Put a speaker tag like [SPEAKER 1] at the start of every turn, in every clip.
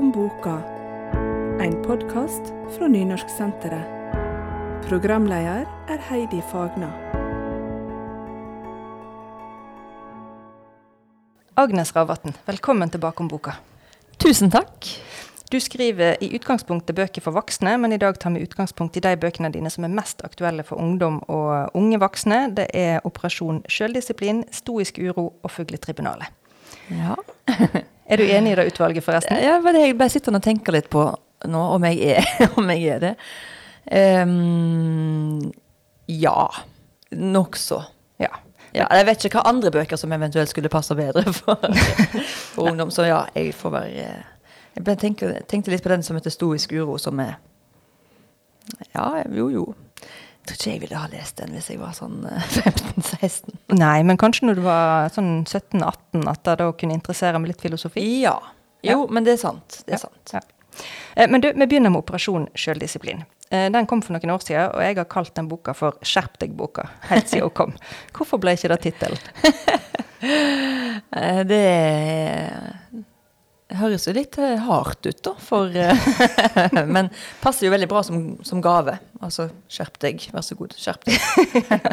[SPEAKER 1] om boka, en podkast fra Nynorsksenteret. Programleder er Heidi Fagna.
[SPEAKER 2] Agnes Ravatn, velkommen tilbake om boka.
[SPEAKER 3] Tusen takk.
[SPEAKER 2] Du skriver i utgangspunktet bøker for voksne, men i dag tar vi utgangspunkt i de bøkene dine som er mest aktuelle for ungdom og unge voksne. Det er 'Operasjon sjøldisiplin', 'Stoisk uro' og 'Fugletribunalet'.
[SPEAKER 3] Ja.
[SPEAKER 2] Er du enig i det utvalget, forresten?
[SPEAKER 3] ja jeg bare sitter og tenker litt på nå, om jeg er, om jeg er det. Um, ja. Nokså.
[SPEAKER 2] Ja.
[SPEAKER 3] Ja, jeg vet ikke hva andre bøker som eventuelt skulle passe bedre for, for ungdom. Så ja, jeg får være Jeg tenkte, tenkte litt på den som heter 'Stoisk uro', som er Ja, jo, jo. Tror ikke jeg ville ha lest den hvis jeg var sånn 15-16.
[SPEAKER 2] Nei, men kanskje når du var sånn 17-18, at det da kunne interessere med litt filosofi?
[SPEAKER 3] Ja. Jo, men det er sant. Det er sant.
[SPEAKER 2] Ja. Eh, Men du, vi begynner med Operasjon sjøldisiplin. Eh, Den kom for noen år siden, og jeg har kalt den boka for Skjerp deg-boka. helt siden hun kom. Hvorfor ble ikke det tittelen?
[SPEAKER 3] Eh, Det høres jo litt eh, hardt ut, da, for eh, Men passer jo veldig bra som, som gave. Altså, skjerp deg, vær så god, skjerp deg.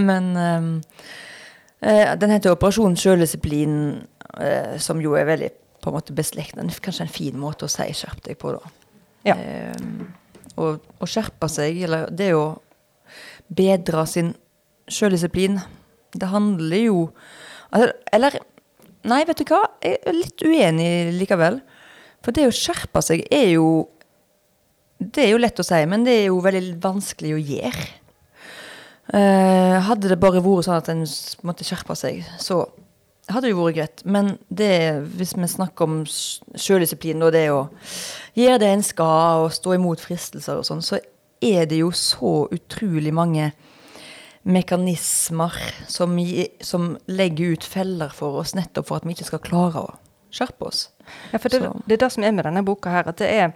[SPEAKER 3] Men eh, den heter Operasjon sjøldisiplin, som jo er veldig på en måte beslektet. Kanskje en fin måte å si skjerp deg på, da.
[SPEAKER 2] Ja.
[SPEAKER 3] Um, og å skjerpe seg, eller det å bedre sin sjøldisiplin, det handler jo altså, Eller Nei, vet du hva? Jeg er litt uenig likevel. For det å skjerpe seg er jo Det er jo lett å si, men det er jo veldig vanskelig å gjøre. Eh, hadde det bare vært sånn at en måtte skjerpe seg, så hadde det jo vært greit. Men det, hvis vi snakker om sjøldisiplin og det å gjøre det en skal, og stå imot fristelser og sånn, så er det jo så utrolig mange mekanismer som, som legger ut feller for oss, nettopp for at vi ikke skal klare å skjerpe oss.
[SPEAKER 2] Ja, for det, det er det som er med denne boka her, at det er,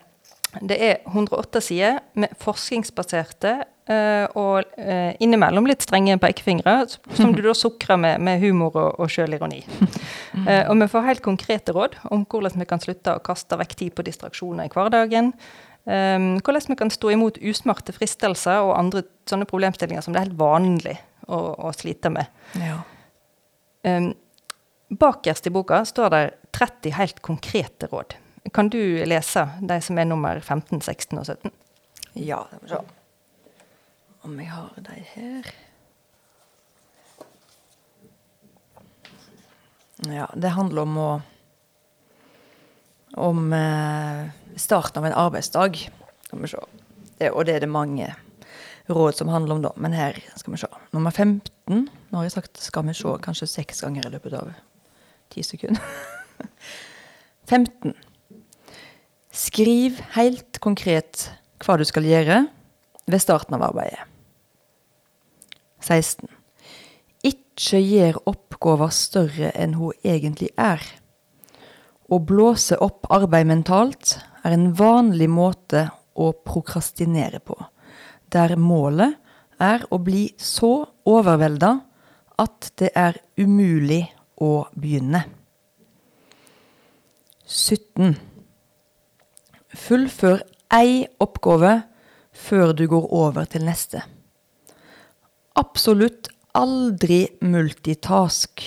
[SPEAKER 2] det er 108 sider med forskningsbaserte eh, og eh, innimellom litt strenge pekefingre, som du da sukrer med, med humor og, og sjølironi. Eh, og vi får helt konkrete råd om hvordan vi kan slutte å kaste vekk tid på distraksjoner i hverdagen. Um, hvordan vi kan stå imot usmarte fristelser og andre sånne problemstillinger som det er helt vanlig å, å slite med.
[SPEAKER 3] Ja.
[SPEAKER 2] Um, bakerst i boka står det 30 helt konkrete råd. Kan du lese de som er nummer 15, 16 og 17?
[SPEAKER 3] Ja, må vi se. Om jeg har de her Ja, det handler om å Om eh, starten av en arbeidsdag. Skal vi se. Og det er det mange råd som handler om, da. Men her skal vi se. Nummer 15. Nå har jeg sagt 'skal vi se' kanskje seks ganger i løpet av ti sekunder. 15. Skriv helt konkret hva du skal gjøre ved starten av arbeidet. 16. Ikke gjør oppgaver større enn hun egentlig er. Å blåse opp arbeid mentalt er en vanlig måte å prokrastinere på, der målet er å bli så overvelda at det er umulig å begynne. 17. Fullfør ei oppgave før du går over til neste. Absolutt aldri multitask.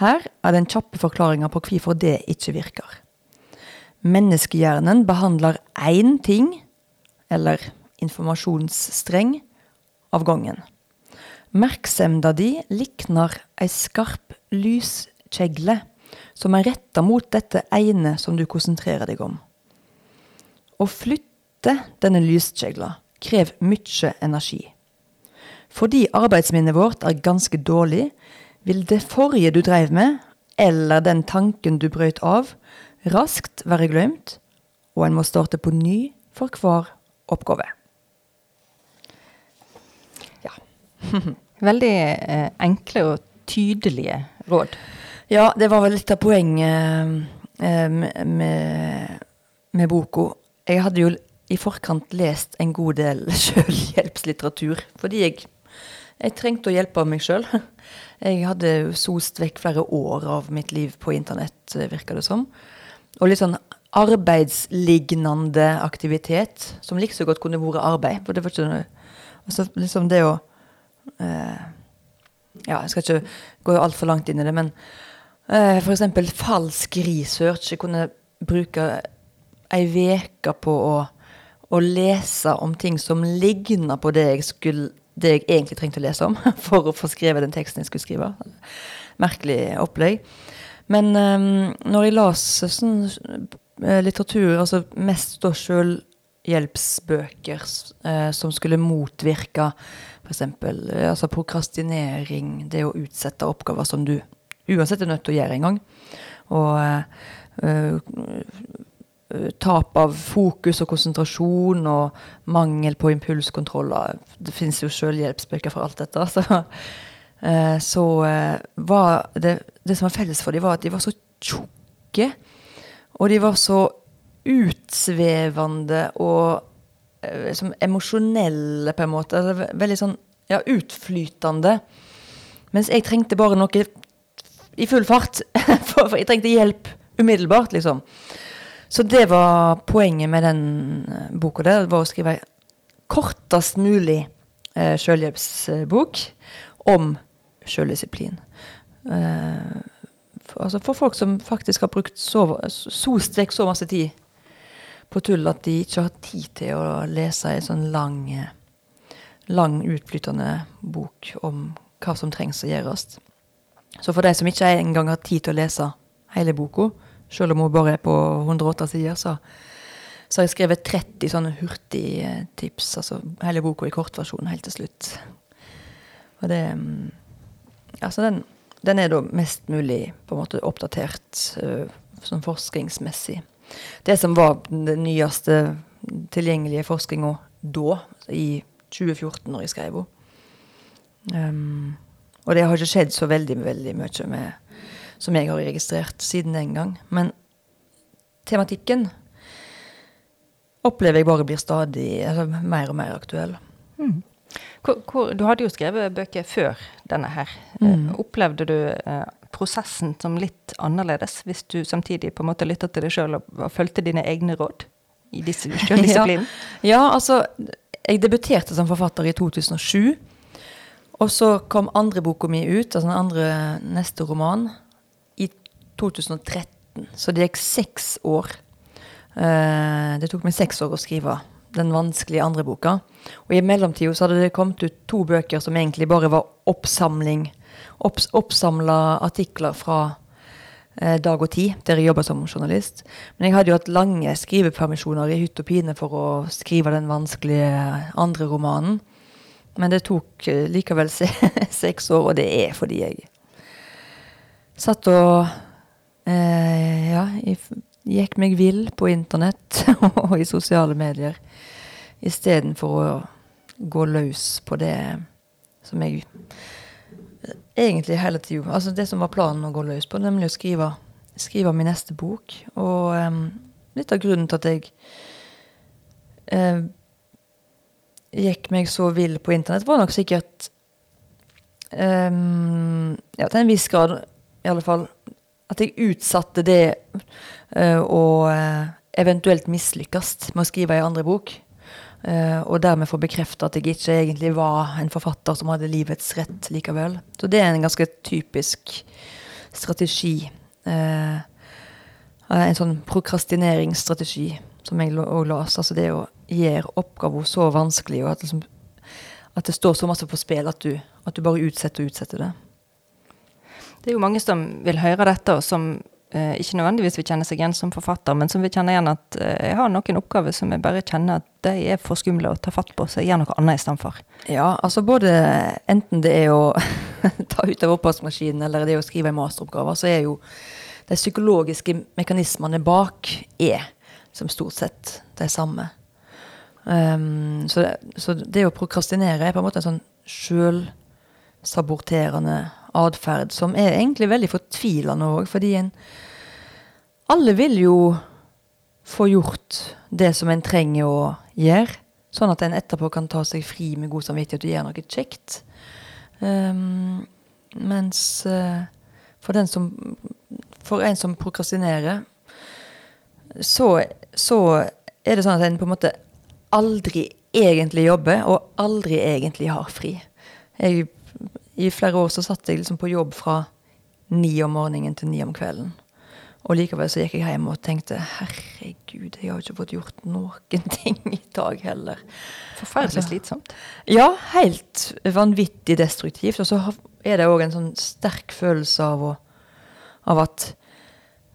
[SPEAKER 3] Her er den kjappe forklaringa på hvorfor det ikke virker. Menneskehjernen behandler én ting, eller informasjonsstreng, av gangen. Merksemda di likner ei skarp lyskjegle som er retta mot dette ene som du konsentrerer deg om. Å flytte denne lyskjegla krever mye energi. Fordi arbeidsminnet vårt er ganske dårlig, vil det forrige du dreiv med, eller den tanken du brøt av, raskt være glemt, og en må starte på ny for hver oppgave. Ja.
[SPEAKER 2] Veldig eh, enkle og tydelige råd.
[SPEAKER 3] Ja, det var vel litt av poenget eh, med, med, med boka. Jeg hadde jo i forkant lest en god del selvhjelpslitteratur, fordi jeg, jeg trengte å hjelpe meg sjøl. Jeg hadde sost vekk flere år av mitt liv på internett, virka det som. Og litt sånn arbeidslignende aktivitet, som like så godt kunne vært arbeid. For det var ikke noe altså, liksom det å eh, Ja, jeg skal ikke gå altfor langt inn i det, men eh, f.eks. falsk research. Jeg kunne bruke ei uke på å, å, lese om ting som ligner på det jeg, skulle, det jeg egentlig trengte å lese om, for å få skrevet den teksten jeg skulle skrive. Merkelig opplegg. Men um, når jeg las sånn Eh, litteratur, altså mest da selvhjelpsbøker eh, som skulle motvirke f.eks. Uh, altså prokrastinering, det å utsette oppgaver som du uansett er nødt til å gjøre en gang. Og uh, eh, tap av fokus og konsentrasjon og mangel på impulskontroller. Det finnes jo selvhjelpsbøker for alt dette. Så, eh, så var det, det som var felles for dem, var at de var så tjukke og de var så utsvevende og liksom emosjonelle, på en måte. Altså, veldig sånn ja, utflytende. Mens jeg trengte bare noe i full fart. For jeg trengte hjelp umiddelbart, liksom. Så det var poenget med den eh, boka der. var å skrive ei kortest mulig eh, selvhjelpsbok om selvdisiplin. Eh, altså for folk som faktisk har brukt så, så strekk så masse tid på tull at de ikke har tid til å lese en sånn lang, lang utflytende bok om hva som trengs å gjøres. Så for de som ikke engang har tid til å lese hele boka, selv om hun bare er på 108 sider, så, så har jeg skrevet 30 sånne hurtigtips, altså hele boka i kortversjon helt til slutt. Og det mm, Altså, den den er da mest mulig på en måte oppdatert uh, sånn forskningsmessig. Det som var den nyeste tilgjengelige forskninga da, i 2014, når jeg skrev henne. Um, og det har ikke skjedd så veldig, veldig mye med, som jeg har registrert siden den gang. Men tematikken opplever jeg bare blir stadig altså, mer og mer aktuell. Mm.
[SPEAKER 2] Hvor, hvor, du hadde jo skrevet bøker før denne her. Eh, mm. Opplevde du eh, prosessen som litt annerledes, hvis du samtidig på en måte lytta til deg sjøl og, og fulgte dine egne råd i disse sjøldisiplinen?
[SPEAKER 3] ja. ja, altså Jeg debuterte som forfatter i 2007. Og så kom andre boka mi ut, altså den andre neste roman, 2013. Så det gikk seks år. Uh, det tok meg seks år å skrive den vanskelige andre boka. Og i mellomtida så hadde det kommet ut to bøker som egentlig bare var oppsamling. Opps, oppsamla artikler fra eh, Dag og Tid, der jeg jobba som journalist. Men jeg hadde jo hatt lange skrivepermisjoner i hytt og pine for å skrive den vanskelige andre romanen. Men det tok eh, likevel se, seks år, og det er fordi jeg satt og eh, ja, jeg gikk meg vill på internett og i sosiale medier istedenfor å gå løs på det som jeg egentlig hele tida Altså det som var planen å gå løs på, nemlig å skrive, skrive min neste bok. Og um, litt av grunnen til at jeg uh, gikk meg så vill på internett, var nok sikkert um, Ja, til en viss grad, i alle fall, at jeg utsatte det å uh, eventuelt mislykkes med å skrive ei andre bok. Uh, og dermed få bekrefta at jeg ikke egentlig var en forfatter som hadde livets rett likevel. Så det er en ganske typisk strategi. En sånn prokrastineringsstrategi som jeg òg las. Altså det å gjøre oppgaver så vanskelig, og at, liksom, at, det står så masse på spill at du, at du bare utsetter og utsetter det.
[SPEAKER 2] Det er jo mange som vil høre dette, og som eh, ikke nødvendigvis vil kjenne seg igjen som forfatter, men som vil kjenne igjen at eh, jeg har noen oppgaver som jeg bare kjenner at de er for skumle å ta fatt på, så jeg gjør noe annet istedenfor.
[SPEAKER 3] Ja, altså både enten det er å ta ut av oppvaskmaskinen eller det er å skrive en masteroppgave, så er jo de psykologiske mekanismene bak er som stort sett de samme. Um, så, det, så, det, å prokrastinere er på en måte en sånn sjølsaboterende atferd som er egentlig veldig fortvilende òg, fordi en Alle vil jo få gjort det som en trenger å gjøre, sånn at en etterpå kan ta seg fri med god samvittighet og gjøre noe kjekt. Um, mens uh, for, som, for en som prokrastinerer, så, så er det sånn at en på en måte aldri egentlig jobber, og aldri egentlig har fri. Jeg, I flere år så satt jeg liksom på jobb fra ni om morgenen til ni om kvelden. Og likevel så gikk jeg hjem og tenkte herregud, jeg har jo ikke fått gjort noen ting i dag heller.
[SPEAKER 2] Forferdelig
[SPEAKER 3] Altså,
[SPEAKER 2] slitsomt.
[SPEAKER 3] Ja, helt vanvittig destruktivt. Og så er det òg en sånn sterk følelse av, å, av at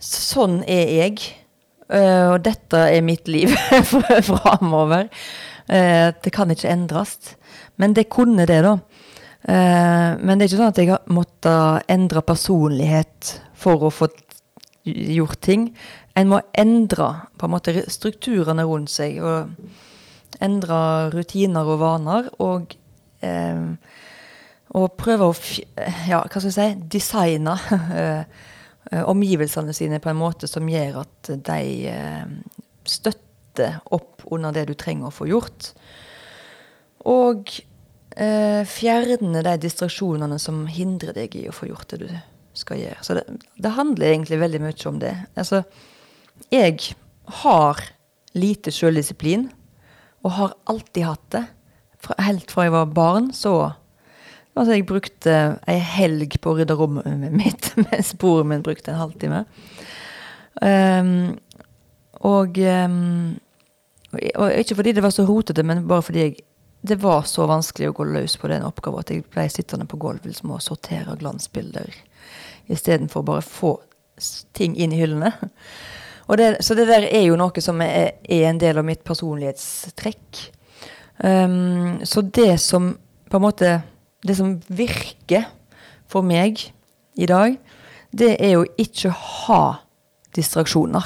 [SPEAKER 3] sånn er jeg. eh, og dette er mitt liv framover. Uh, det kan ikke endres. Men det kunne det, da. Eh, men det er ikke sånn at jeg har måttet endre personlighet for å få gjort ting. En må endre på en måte strukturene rundt seg. og endre rutiner og vaner. Og, eh, og prøve å ja, hva skal jeg si, designe eh, omgivelsene sine på en måte som gjør at de eh, støtter opp under det du trenger å få gjort. Og fjerne de distraksjonene som hindrer deg i å få gjort det du skal gjøre. Så det, det handler egentlig veldig mye om det. Altså, jeg har lite sjøldisiplin, og har alltid hatt det. Fra, helt fra jeg var barn, så Altså, jeg brukte ei helg på å rydde rommet mitt, mens broren min brukte en halvtime. Um, og, um, og ikke fordi det var så rotete, men bare fordi jeg, det var så vanskelig å gå løs på den oppgaven at jeg ble sittende på gulvet liksom, og sortere glansbilder istedenfor bare få ting inn i hyllene. Det, så det der er jo noe som er, er en del av mitt personlighetstrekk. Um, så det som på en måte Det som virker for meg i dag, det er jo ikke ha distraksjoner.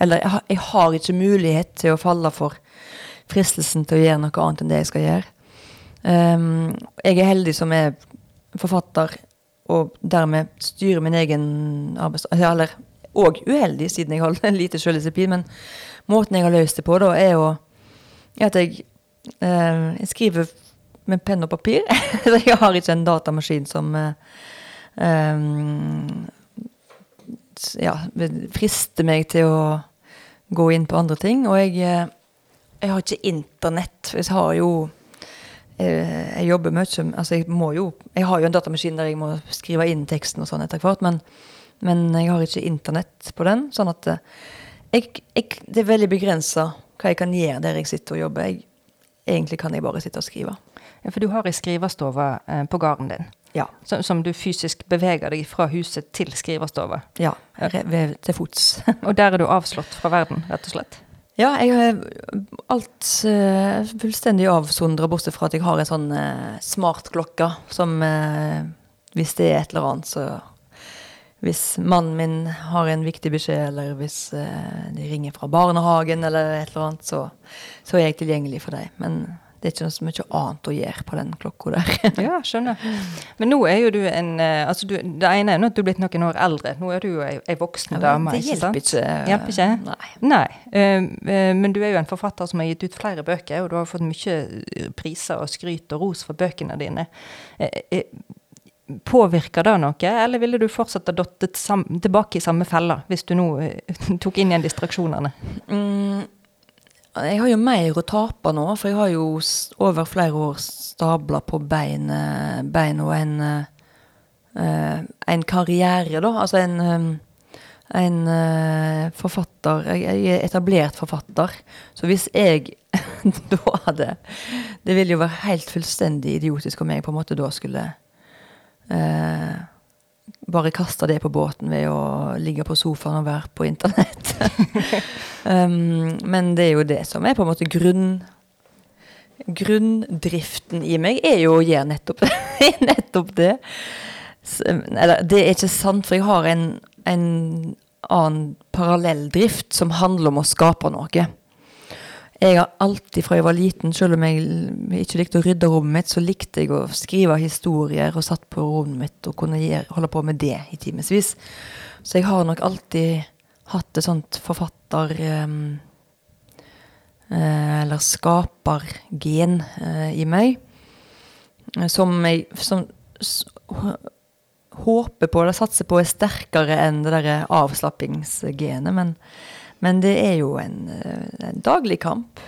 [SPEAKER 3] Eller jeg har, jeg har ikke mulighet til å falle for fristelsen til å gjøre noe annet enn det jeg skal gjøre. Um, jeg er heldig som er forfatter, og dermed styrer min egen arbeids... Eller og uheldig, siden jeg har lite selvdisiplin, men måten jeg har løst det på, da, er jo at jeg, uh, jeg skriver med penn og papir. Jeg har ikke en datamaskin som uh, um, ja, frister meg til å gå inn på andre ting. Og jeg, eh, jeg har ikke internett. Jeg har jo eh, Jeg jobber mye Altså, jeg må jo Jeg har jo en datamaskin der jeg må skrive inn teksten og sånn etter hvert, men, men jeg har ikke internett på den. Sånn at eh, jeg, jeg, det er veldig begrensa hva jeg kan gjøre der jeg sitter og jobber. Jeg, egentlig kan jeg bare sitte og skrive.
[SPEAKER 2] Ja, for du har ei skrivestove eh, på gården din,
[SPEAKER 3] Ja.
[SPEAKER 2] som, som du fysisk beveger deg fra huset til skrivestova.
[SPEAKER 3] ja ved, til fots.
[SPEAKER 2] Og der er du avslått fra verden, rett og slett.
[SPEAKER 3] Ja, jeg har alt uh, fullstendig avsondra, bortsett fra at jeg har en sånn uh, smartklokke som uh, Hvis det er et eller annet, så Hvis mannen min har en viktig beskjed, eller hvis de ringer fra barnehagen, eller et eller annet, så, så er jeg tilgjengelig for dem. Men det er ikke så mye annet å gjøre på den klokka der.
[SPEAKER 2] Ja, skjønner. Men nå er jo du en eh, altså du, Det ene er nå at du er blitt noen år eldre. Nå er du jo ei, ei voksen dame.
[SPEAKER 3] det
[SPEAKER 2] ikke
[SPEAKER 3] hjelper
[SPEAKER 2] sant?
[SPEAKER 3] ikke.
[SPEAKER 2] Hjelper ikke?
[SPEAKER 3] Nei.
[SPEAKER 2] Nei. eh, eh, men du er jo en forfatter som har gitt ut flere bøker, og du har fått mye eh, priser og skryt og ros for bøkene dine. Uh, eh, Påvirker det noe, eller ville du fortsatt ha datt tilbake i samme fella hvis du nå eh, tok inn igjen distraksjonene?
[SPEAKER 3] Mm, jeg har jo mer å tape nå, for jeg har jo over flere år stabla på bein, bein og en, eh, en karriere, da. Altså en, eh, en eh, forfatter jeg er etablert forfatter. Så hvis jeg da hadde Det ville jo være helt fullstendig idiotisk om jeg på en måte da skulle eh, bare kaste det på båten ved å ligge på sofaen og være på internett. um, men det er jo det som er på en måte grunn Grunndriften i meg er jo å gjøre nettopp, nettopp det. Eller, det er ikke sant, for jeg har en, en annen parallelldrift som handler om å skape noe. Jeg har alltid fra jeg var liten, selv om jeg ikke likte å rydde rommet mitt, så likte jeg å skrive historier og satt på rommet mitt og kunne holde på med det i timevis. Så jeg har nok alltid hatt et sånt forfatter... ehm, eh, eller skapergen eh, i meg. Som jeg som, håper på eller satser på er sterkere enn det derre avslappingsgenet. Men, Men det er jo en, eh, en daglig kamp.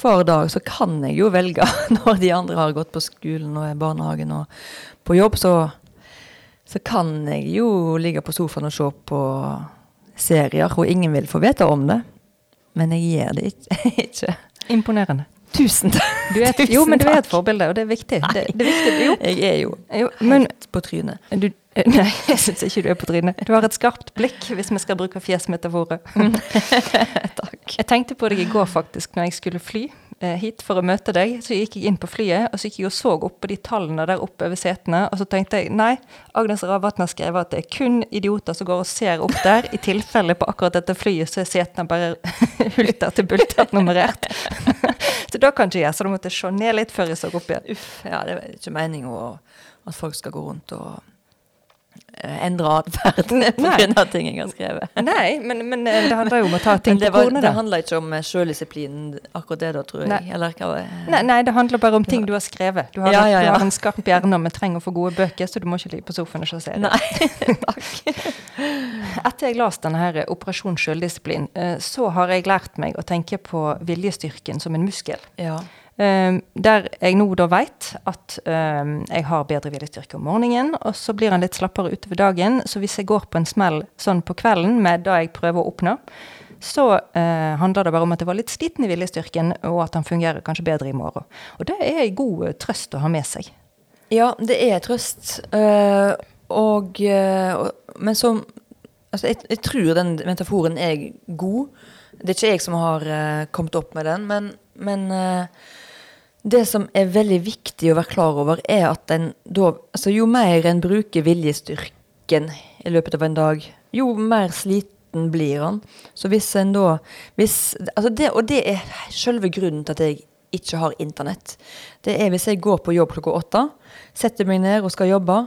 [SPEAKER 3] Hver dag så kan jeg jo velge når de andre har gått på skolen og er barnehagen og på jobb, så, så kan jeg jo ligge på sofaen og se på serier, og ingen vil få vite om det. Men jeg gjør det ikke.
[SPEAKER 2] Imponerende.
[SPEAKER 3] Tusen takk.
[SPEAKER 2] Du et, jo, men du er et forbilde, og det er viktig. Det, det er viktig. Jo.
[SPEAKER 3] Jeg er jo
[SPEAKER 2] Jo, men
[SPEAKER 3] helt på trynet.
[SPEAKER 2] du, Nei, jeg syns ikke du er på trynet. Du har et skarpt blikk, hvis vi skal bruke fjesmetaforet.
[SPEAKER 3] Takk.
[SPEAKER 2] Jeg tenkte på deg i går, faktisk, når jeg skulle fly eh, hit for å møte deg. Så gikk jeg inn på flyet, og så gikk jeg og så opp på de tallene der oppe over setene. Og så tenkte jeg nei, Agnes Ravatn har skrevet at det er kun idioter som går og ser opp der. I tilfelle på akkurat dette flyet så er setene bare hulter til bulter nummerert. så da kan ikke jeg, så da måtte jeg se ned litt før jeg så opp igjen.
[SPEAKER 3] Uff, ja, det er ikke meningen at folk skal gå rundt og eh, endre atferden pga. ting jeg har skrevet.
[SPEAKER 2] Nei, men, men eh, det handler jo om å ta ting på kornet.
[SPEAKER 3] det handler ikke om eh, sjøldisiplinen, akkurat det da, tror jeg.
[SPEAKER 2] Nei.
[SPEAKER 3] Eller det?
[SPEAKER 2] Nei, nei, det handler bare om ting du har skrevet. Du har,
[SPEAKER 3] Ja, ja,
[SPEAKER 2] du har en skarp hjerne, og vi trenger å få gode bøker, så du må ikke ligge på sofaen og se det.
[SPEAKER 3] Nei. takk.
[SPEAKER 2] Etter jeg leste denne her Operasjon selvdisiplin, eh, så har jeg lært meg å tenke på viljestyrken som en muskel.
[SPEAKER 3] Ja.
[SPEAKER 2] Eh, Der jeg nå da vet at eh, jeg har bedre viljestyrke om morgenen, og så blir han litt slappere utover dagen. Så hvis jeg går på en smell sånn på kvelden med det jeg prøver å oppnå, så eh, handler det bare om at jeg var litt sliten i viljestyrken, og at han fungerer kanskje bedre i morgen. Og det er en god eh, trøst å ha med seg.
[SPEAKER 3] ja, det er trøst. Uh, og, uh, Men så Altså, jeg, jeg tror den metaforen er god. Det er ikke jeg som har uh, kommet opp med den, men, men det som er veldig viktig å være klar over, er at en da Altså, jo mer en bruker viljestyrken i løpet av en dag, jo mer sliten blir han. Så hvis en da hvis, altså det, Og det er selve grunnen til at jeg ikke har internett. Det er hvis jeg går på jobb klokka åtte, setter meg ned og skal jobbe,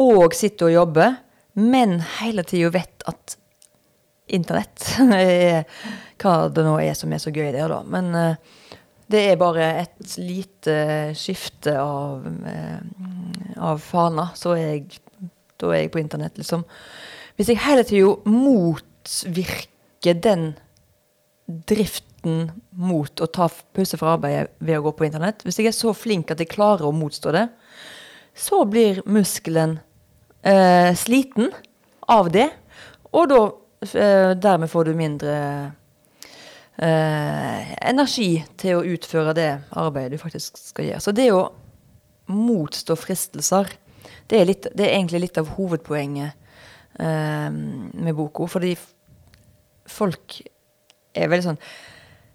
[SPEAKER 3] og sitter og jobber, men hele tida vet at internett er hva det nå er som er så gøy der, da. Men eh, det er bare et lite skifte av, eh, av fana, så er jeg, da er jeg på internett, liksom. Hvis jeg hele tida motvirker den driften mot å ta pause fra arbeidet ved å gå på internett, hvis jeg er så flink at jeg klarer å motstå det, så blir muskelen eh, sliten av det, og da eh, dermed får du mindre eh, energi til å utføre det arbeidet du faktisk skal gjøre. Så det å motstå fristelser, det er, litt, det er egentlig litt av hovedpoenget eh, med boka. Fordi folk er veldig sånn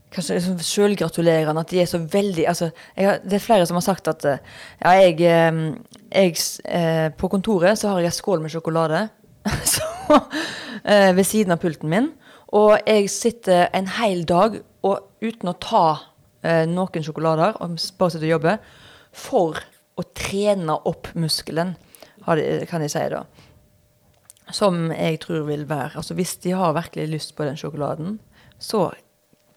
[SPEAKER 3] Kanskje liksom sjølgratulerende at de er så veldig altså, jeg Det er flere som har sagt at eh, ja, jeg, eh, jeg eh, På kontoret så har jeg en skål med sjokolade så, ved siden av pulten min. Og jeg sitter en hel dag og, uten å ta eh, noen sjokolader, og bare sitter og jobber, for å trene opp muskelen, kan jeg si da. Som jeg tror vil være Altså hvis de har virkelig lyst på den sjokoladen, så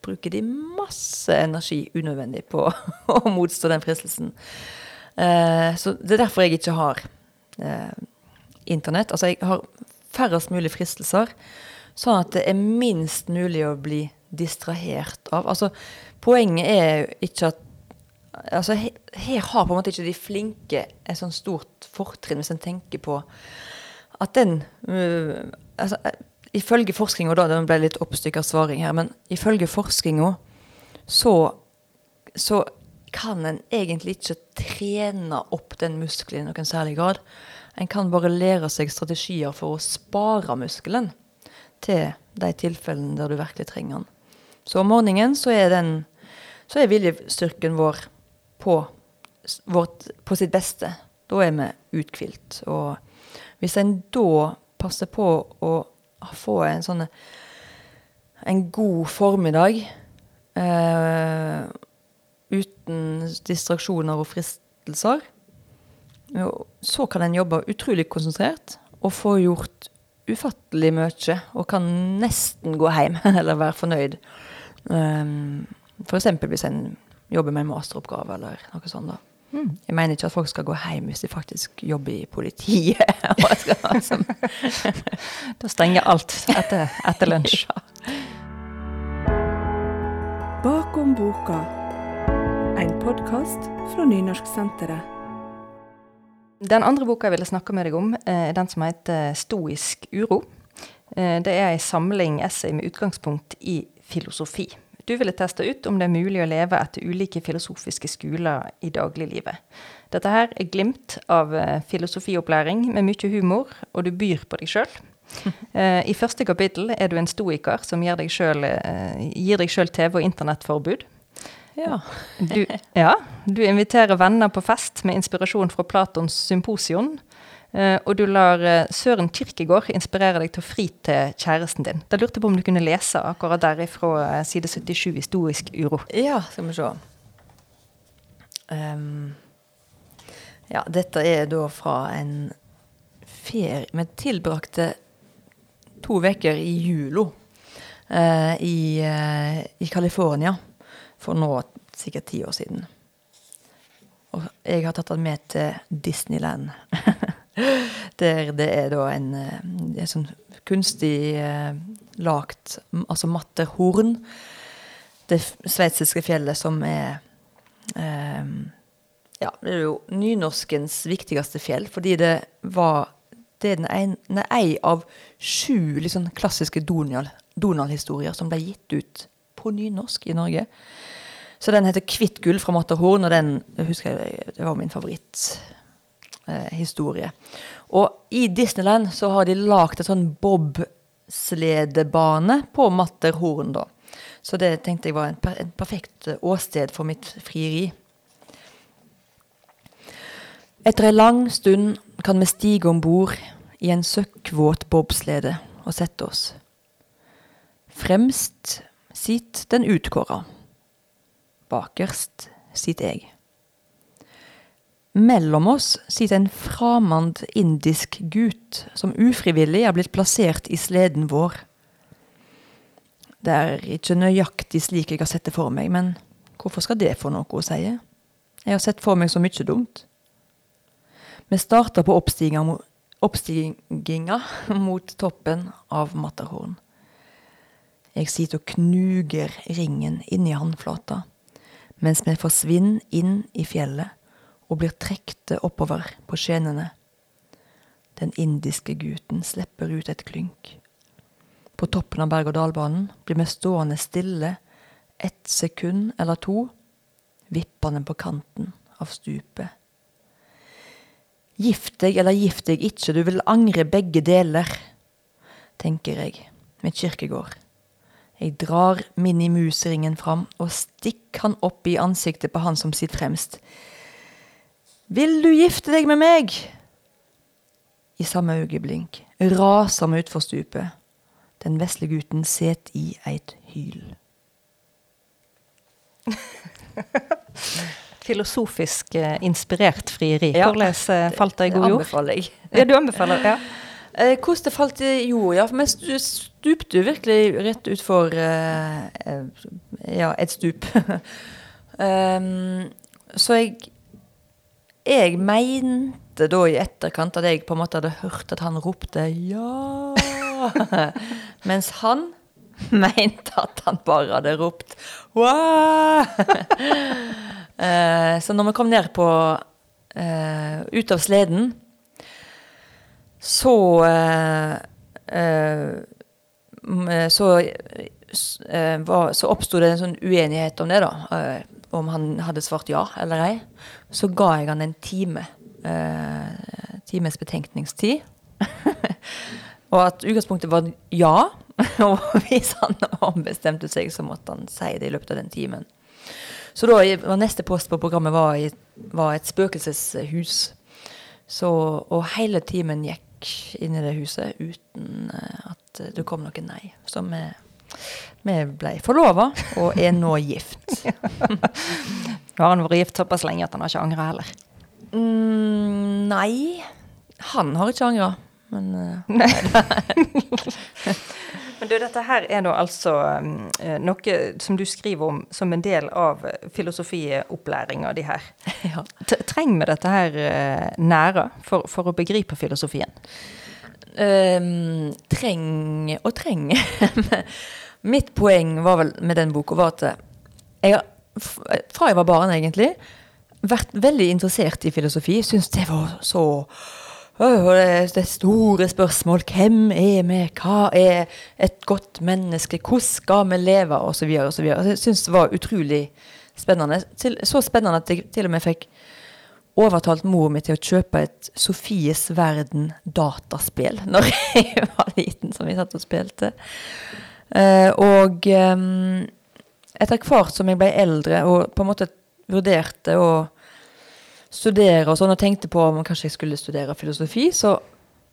[SPEAKER 3] bruker de masse energi unødvendig på å motstå den fristelsen. Eh, så det er derfor jeg ikke har eh, internett. Altså jeg har færrest mulig fristelser, sånn at det er minst mulig å bli distrahert av. Altså poenget er jo ikke at Altså he, her har på en måte ikke de flinke et sånn stort fortrinn, hvis en tenker på at den øh, altså, eh, Ifølge forskninga, da, det ble litt oppstykka svaring her, men ifølge forskninga så, så kan en egentlig ikke trene opp den muskelen i noen særlig grad. En kan bare lære seg strategier for å spare muskelen til de tilfellene der du virkelig trenger den. Så om morgenen så er, den, så er viljestyrken vår på, vårt, på sitt beste. Da er vi uthvilt. Og hvis en da passer på å få en sånn en god formiddag eh, uten distraksjoner og fristelser, så kan en jobbe utrolig konsentrert og få gjort ufattelig mye, og kan nesten gå hjem eller være fornøyd. Um, F.eks. hvis en jobber med en masteroppgave eller noe sånt. da.
[SPEAKER 2] Mm.
[SPEAKER 3] Jeg mener ikke at folk skal gå hjem hvis de faktisk jobber i politiet. skal, liksom,
[SPEAKER 2] Da stenger alt etter, etter lunsj.
[SPEAKER 1] ja. Bakom boka. En podkast fra Nynorsksenteret.
[SPEAKER 2] Den andre boka jeg ville snakke med deg om, eh, er den som heter 'Stoisk uro'. Eh, Det er en samling essay med utgangspunkt i filosofi. Du ville teste ut om det er mulig å leve etter ulike filosofiske skoler i dagliglivet. Dette her er glimt av eh, filosofiopplæring med mye humor, og du byr på deg sjøl. I første kapittel er du en stoiker som gir deg sjøl TV- og internettforbud.
[SPEAKER 3] Ja.
[SPEAKER 2] Du, ja, du inviterer venner på fest med inspirasjon fra Platons symposion. eh, og du lar eh, Søren Kirkegård inspirere deg til å fri til kjæresten din. Da lurte jeg på om du kunne lese akkurat der fra eh, side 77 i Stoisk uro.
[SPEAKER 3] Ja, skal vi se. Um, ja, dette er da fra en ferie Vi tilbrakte to uker i julo uh, i, eh, i California for nå sikkert ti år siden. Og jeg har tatt den med til Disneyland. Der det er da en, eh, en sånn kunstig eh, lagt altså Matterhorn. Det sveitsiske fjellet som er eh, Ja, det er jo nynorskens viktigste fjell, fordi det var det er en, er ei av sju sånn klassiske Donald- Donald-historier som ble gitt ut på nynorsk i Norge. Så den heter 'Kvitt gull' fra Matterhorn, og den husker jeg, det var min favoritthistorie. Eh, og i Disneyland så har de lagd en sånn bobsledebane på Matterhorn, da. Så det tenkte jeg var en, per, en perfekt eh, åsted for mitt frieri. Etter ei lang stund kan vi stige om bord i en søkkvåt bobslede og sette oss. Fremst sitter den utkåra. Bakerst sitter jeg. Mellom oss sitter en framand indisk gutt som ufrivillig er blitt plassert i sleden vår. Det er ikke nøyaktig slik jeg har sett det for meg, men hvorfor skal det få noe å si? Jeg har sett for meg så mye dumt. Vi starter på oppstiginga mot toppen av Matterhorn. Jeg sitter og knuger ringen inni håndflata, mens vi forsvinner inn i fjellet og blir trekte oppover på skjenene. Den indiske gutten slipper ut et klynk. På toppen av berg-og-dal-banen blir vi stående stille ett sekund eller to, vippende på kanten av stupet. Gift deg eller gift deg ikke, du vil angre begge deler, tenker jeg med Kirkegård. Jeg drar minimusringen fram og stikker han opp i ansiktet på han som sitter fremst. Vil du gifte deg med meg? I samme øyeblink raser vi utfor stupet. Den vesle gutten set i eit hyl.
[SPEAKER 2] Filosofisk eh, inspirert frieri.
[SPEAKER 3] Ja.
[SPEAKER 2] Hvordan eh, falt det i god jord?
[SPEAKER 3] Det anbefaler jeg.
[SPEAKER 2] Ja, du anbefaler ja.
[SPEAKER 3] Eh, hvordan det falt i jord, ja. For stupte jo virkelig rett utfor eh, eh, ja, et stup. um, så jeg Jeg mente da i etterkant at jeg på en måte hadde hørt at han ropte ja. Mens han mente at han bare hadde ropt wow. Eh, så når vi kom ned på eh, ut av sleden så eh, eh, så, eh, så oppsto det en sånn uenighet om det, da. om han hadde svart ja eller ei. Så ga jeg han en time. Times betenkningstid. og at utgangspunktet var ja. og hvis han ombestemte seg, så måtte han si det i løpet av den timen. Så da var neste post på programmet var, var et spøkelseshus. Så, og hele timen gikk inn i det huset uten eh, at det kom noe nei. Så vi, vi ble forlova og er nå gift.
[SPEAKER 2] Nå har han vært gift såpass lenge at han har ikke angra heller.
[SPEAKER 3] Mm, nei, han har ikke angra. Men eh,
[SPEAKER 2] Men du, dette her er nå altså eh, noe som du skriver om som en del av filosofiopplæringa di her.
[SPEAKER 3] ja.
[SPEAKER 2] Trenger vi dette her eh, nære for, for å begripe filosofien?
[SPEAKER 3] Um, treng og treng. Mitt poeng var vel med den boka var at jeg har, fra jeg var barn, egentlig, vært veldig interessert i filosofi. Syns det var så det, store spørsmål. Hvem er vi? Hva er et godt menneske? Hvordan skal vi leve? Og så videre og så videre. Jeg syns det var utrolig spennende. Så spennende at jeg til og med fikk overtalt mor mi til å kjøpe et Sofies Verden dataspill når jeg var liten, som vi satt og spilte. Eh, og ehm, etter hvert som jeg ble eldre og på en måte vurderte å studere og sånn, og tenkte på om kanskje jeg skulle studere filosofi, så,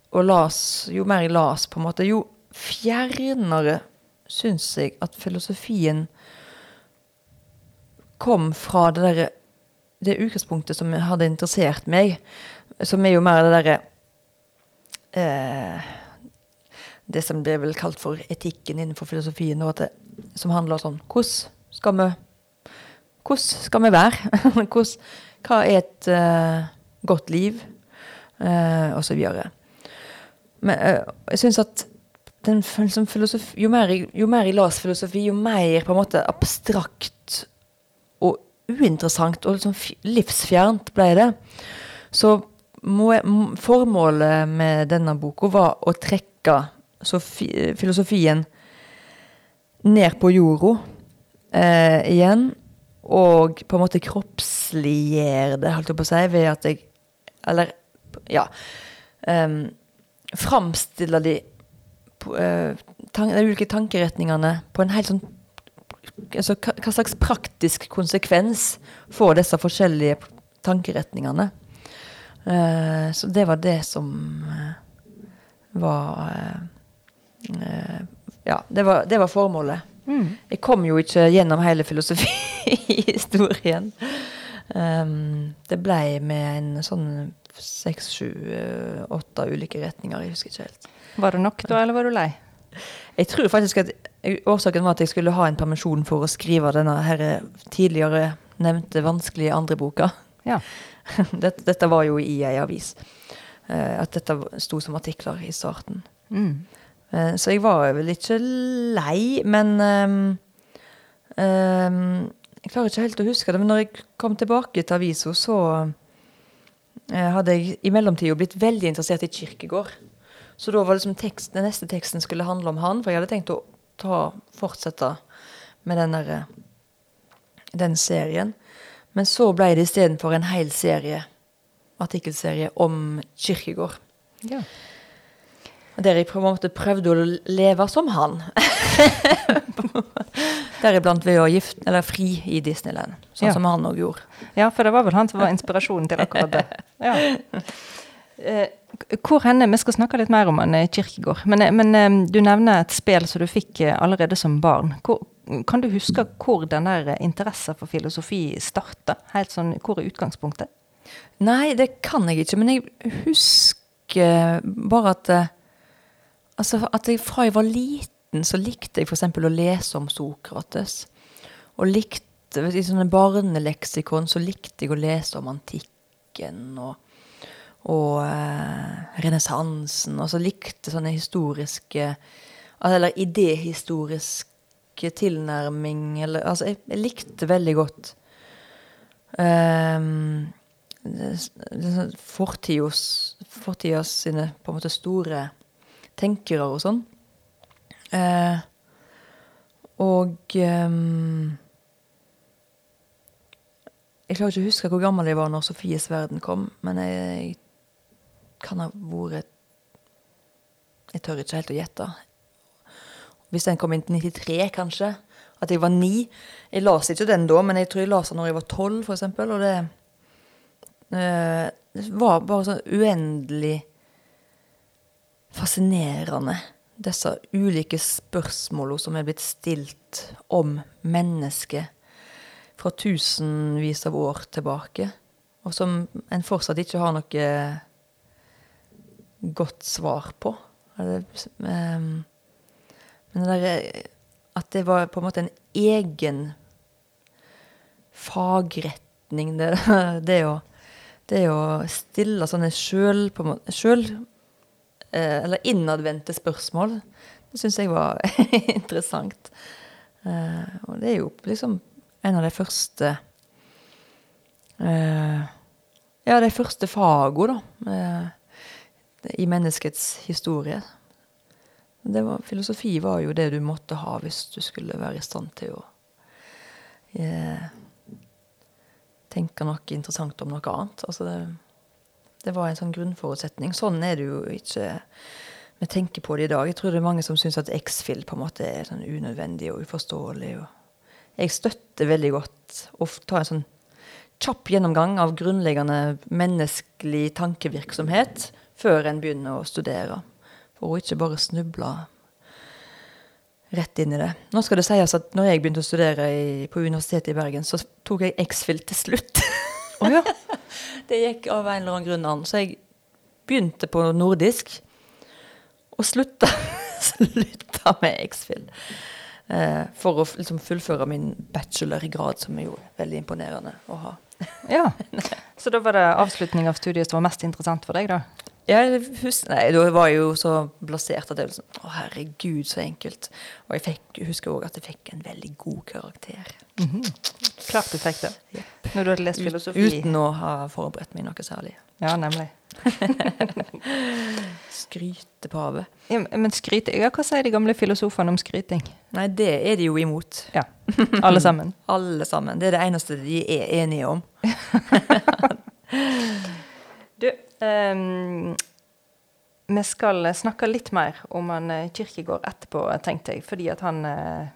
[SPEAKER 3] og las, jo mer jeg las, på en måte, jo fjernere syns jeg at filosofien kom fra det derre det utgangspunktet som hadde interessert meg, som er jo mer det derre eh, Det som ble vel kalt for etikken innenfor filosofien, og det, som handler sånn Hvordan skal vi Hvordan skal vi være? Hvordan, hva er et uh, godt liv? Uh, og så videre. Men uh, jeg syns at den, filosofi, jo, mer jo mer jeg leser filosofi, jo mer på en måte abstrakt og uinteressant og liksom livsfjernt ble det. Så må jeg, formålet med denne boka var å trekke sofi, filosofien ned på jorda eh, igjen. Og på en måte kroppsliggjøre det, holdt jeg på å si, ved at jeg Eller, ja um, Framstille de, eh, de ulike tankeretningene på en helt sånn altså, hva, slags praktisk konsekvens får disse forskjellige tankeretningene? Uh, så det var det som uh, var Ja, det var, det var formålet. Jeg kom jo ikke gjennom hele filosofihistorien. Um, det ble med en sånn seks, sju, eh, åtte ulike retninger. Jeg husker ikke helt.
[SPEAKER 2] Var det nok da, eller var du lei?
[SPEAKER 3] Jeg tror faktisk at årsaken var at jeg skulle ha en permisjon for å skrive denne her tidligere nevnte vanskelige andre boka.
[SPEAKER 2] Ja.
[SPEAKER 3] Dette, dette var jo i ei avis. Eh, at dette sto som artikler i starten.
[SPEAKER 2] Mm.
[SPEAKER 3] Eh, så jeg var vel ikke lei, men um, um, Jeg klarer ikke helt å huske det, men når jeg kom tilbake til avisa, så uh, hadde jeg i mellomtida blitt veldig interessert i Kirkegård. Så da var liksom tekst, den neste teksten skulle handle om han, for jeg hadde tenkt å ta, fortsette med den, der, eh, den serien. Men så ble det istedenfor en hel serie, artikkelserie om Kirkegård.
[SPEAKER 2] ja.
[SPEAKER 3] Der jeg på en måte prøvde å leve som han. Deriblant ved å gifte, eller fri i Disneyland, sånn
[SPEAKER 2] Ja.
[SPEAKER 3] som han òg gjorde.
[SPEAKER 2] Ja, for det var vel han som var inspirasjonen til akkurat det. Ja. Eh, Hvor henne, Vi skal snakke litt mer om han i Kirkegård. Men, eh, men eh, du nevner et spill som du fikk eh, allerede som barn. Hvor, kan du huske hvor den der eh, interessen for filosofi starta? Sånn, Hvor er utgangspunktet?
[SPEAKER 3] Nei, det kan jeg ikke, men jeg husker bare at eh, Altså at jeg fra jeg var liten, så likte jeg f.eks. å lese om Sokrates. Og likte I sånne barneleksikon så likte jeg å lese om antikken og, og eh, renessansen. Og så likte sånne historiske Eller idéhistoriske tilnærming eller, Altså, jeg, jeg likte veldig godt um, fortidas fortidas sine på en måte store tenkere og sånn. Eh, og ehm, Jeg klarer ikke å huske hvor gammel jeg var når Sofies verden kom, men jeg kan ha vært Jeg tør ikke helt å gjette. Hvis den kom inn til 93, kanskje. At jeg var ni. Jeg las ikke den da, men jeg tror jeg leste den når jeg var tolv, f.eks. Og det, eh, var bare sånn uendelig fascinerende. Disse ulike spørsmålene som er blitt stilt om mennesket fra tusenvis av år tilbake. Og som en fortsatt ikke har noe godt svar på. Ehm, Men det der, at det var på en måte en egen fagretning, det, det, å, det å stille sånne sjøl Eller innadvendte spørsmål. Det syns jeg var interessant. Eh, og det er jo liksom en av de første eh, Ja, de første fagene, da. Eh, I menneskets historie. Var, filosofi var jo det du måtte ha hvis du skulle være i stand til å eh, tenke noe interessant om noe annet. Altså det, det var en sånn grunnforutsetning. Sånn er det jo ikke vi tenker på det i dag. Jeg tror det er mange som syns at X-Fill på en måte er sånn unødvendig og uforståelig. Og jeg støtter veldig godt å ta en sånn kjapp gjennomgang av grunnleggende menneskelig tankevirksomhet før en begynner å studere. For å ikke bare snuble rett inn i det. Nå skal det sies at når jeg begynte å studere i, på Universitetet i Bergen, så tok jeg X-Fill til slutt.
[SPEAKER 2] Oh, ja.
[SPEAKER 3] det gikk av en eller annen grunn an. Så jeg begynte på nordisk, og slutta, slutta med X-Fill. Eh, for å liksom fullføre min bachelorgrad, som er jo veldig imponerende å ha.
[SPEAKER 2] ja. Så da var det avslutning av studiet som var mest interessant for deg, da?
[SPEAKER 3] Ja, husker, nei, da var jeg jo så blasert at jeg var sånn Å, herregud, så enkelt. Og jeg fikk, husker òg at jeg fikk en veldig god karakter.
[SPEAKER 2] Mm -hmm. Klart du fikk det. Yep. Når du hadde lest filosofi.
[SPEAKER 3] Uten å ha forberedt meg noe særlig.
[SPEAKER 2] Ja, nemlig.
[SPEAKER 3] Skrytepave.
[SPEAKER 2] Ja, men skryte, ja, Hva sier de gamle filosofene om skryting?
[SPEAKER 3] Nei, det er de jo imot.
[SPEAKER 2] Ja, Alle sammen.
[SPEAKER 3] Alle sammen. Det er det eneste de er enige om.
[SPEAKER 2] du, Um, vi skal snakke litt mer om han eh, Kirkegård etterpå, tenkte jeg. Fordi at han uh,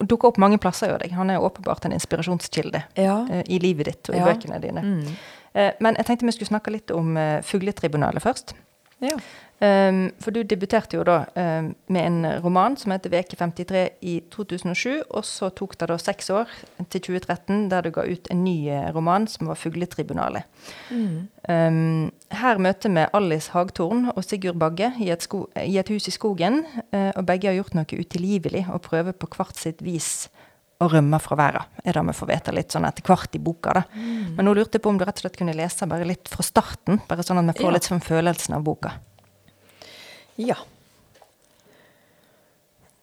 [SPEAKER 2] dukker opp mange plasser hos deg. Han er åpenbart en inspirasjonskilde
[SPEAKER 3] ja.
[SPEAKER 2] uh, i livet ditt og i
[SPEAKER 3] ja.
[SPEAKER 2] bøkene dine. Mm. Uh, men jeg tenkte vi skulle snakke litt om Fugletribunalet først.
[SPEAKER 3] Ja.
[SPEAKER 2] Um, for du debuterte jo da um, med en roman som heter 'Veke 53' i 2007. Og så tok det da seks år, til 2013, der du ga ut en ny roman som var 'Fugletribunalet'. Mm. Um, her møter vi Alice Hagtorn og Sigurd Bagge i et, i et hus i skogen. Uh, og begge har gjort noe utilgivelig og prøver på hvert sitt vis å rømme fra verden. er det vi får vite litt sånn etter hvert i boka. da. Mm. Men nå lurte jeg på om du rett og slett kunne lese bare litt fra starten, bare sånn at vi får ja. litt sånn følelsen av boka.
[SPEAKER 3] Ja.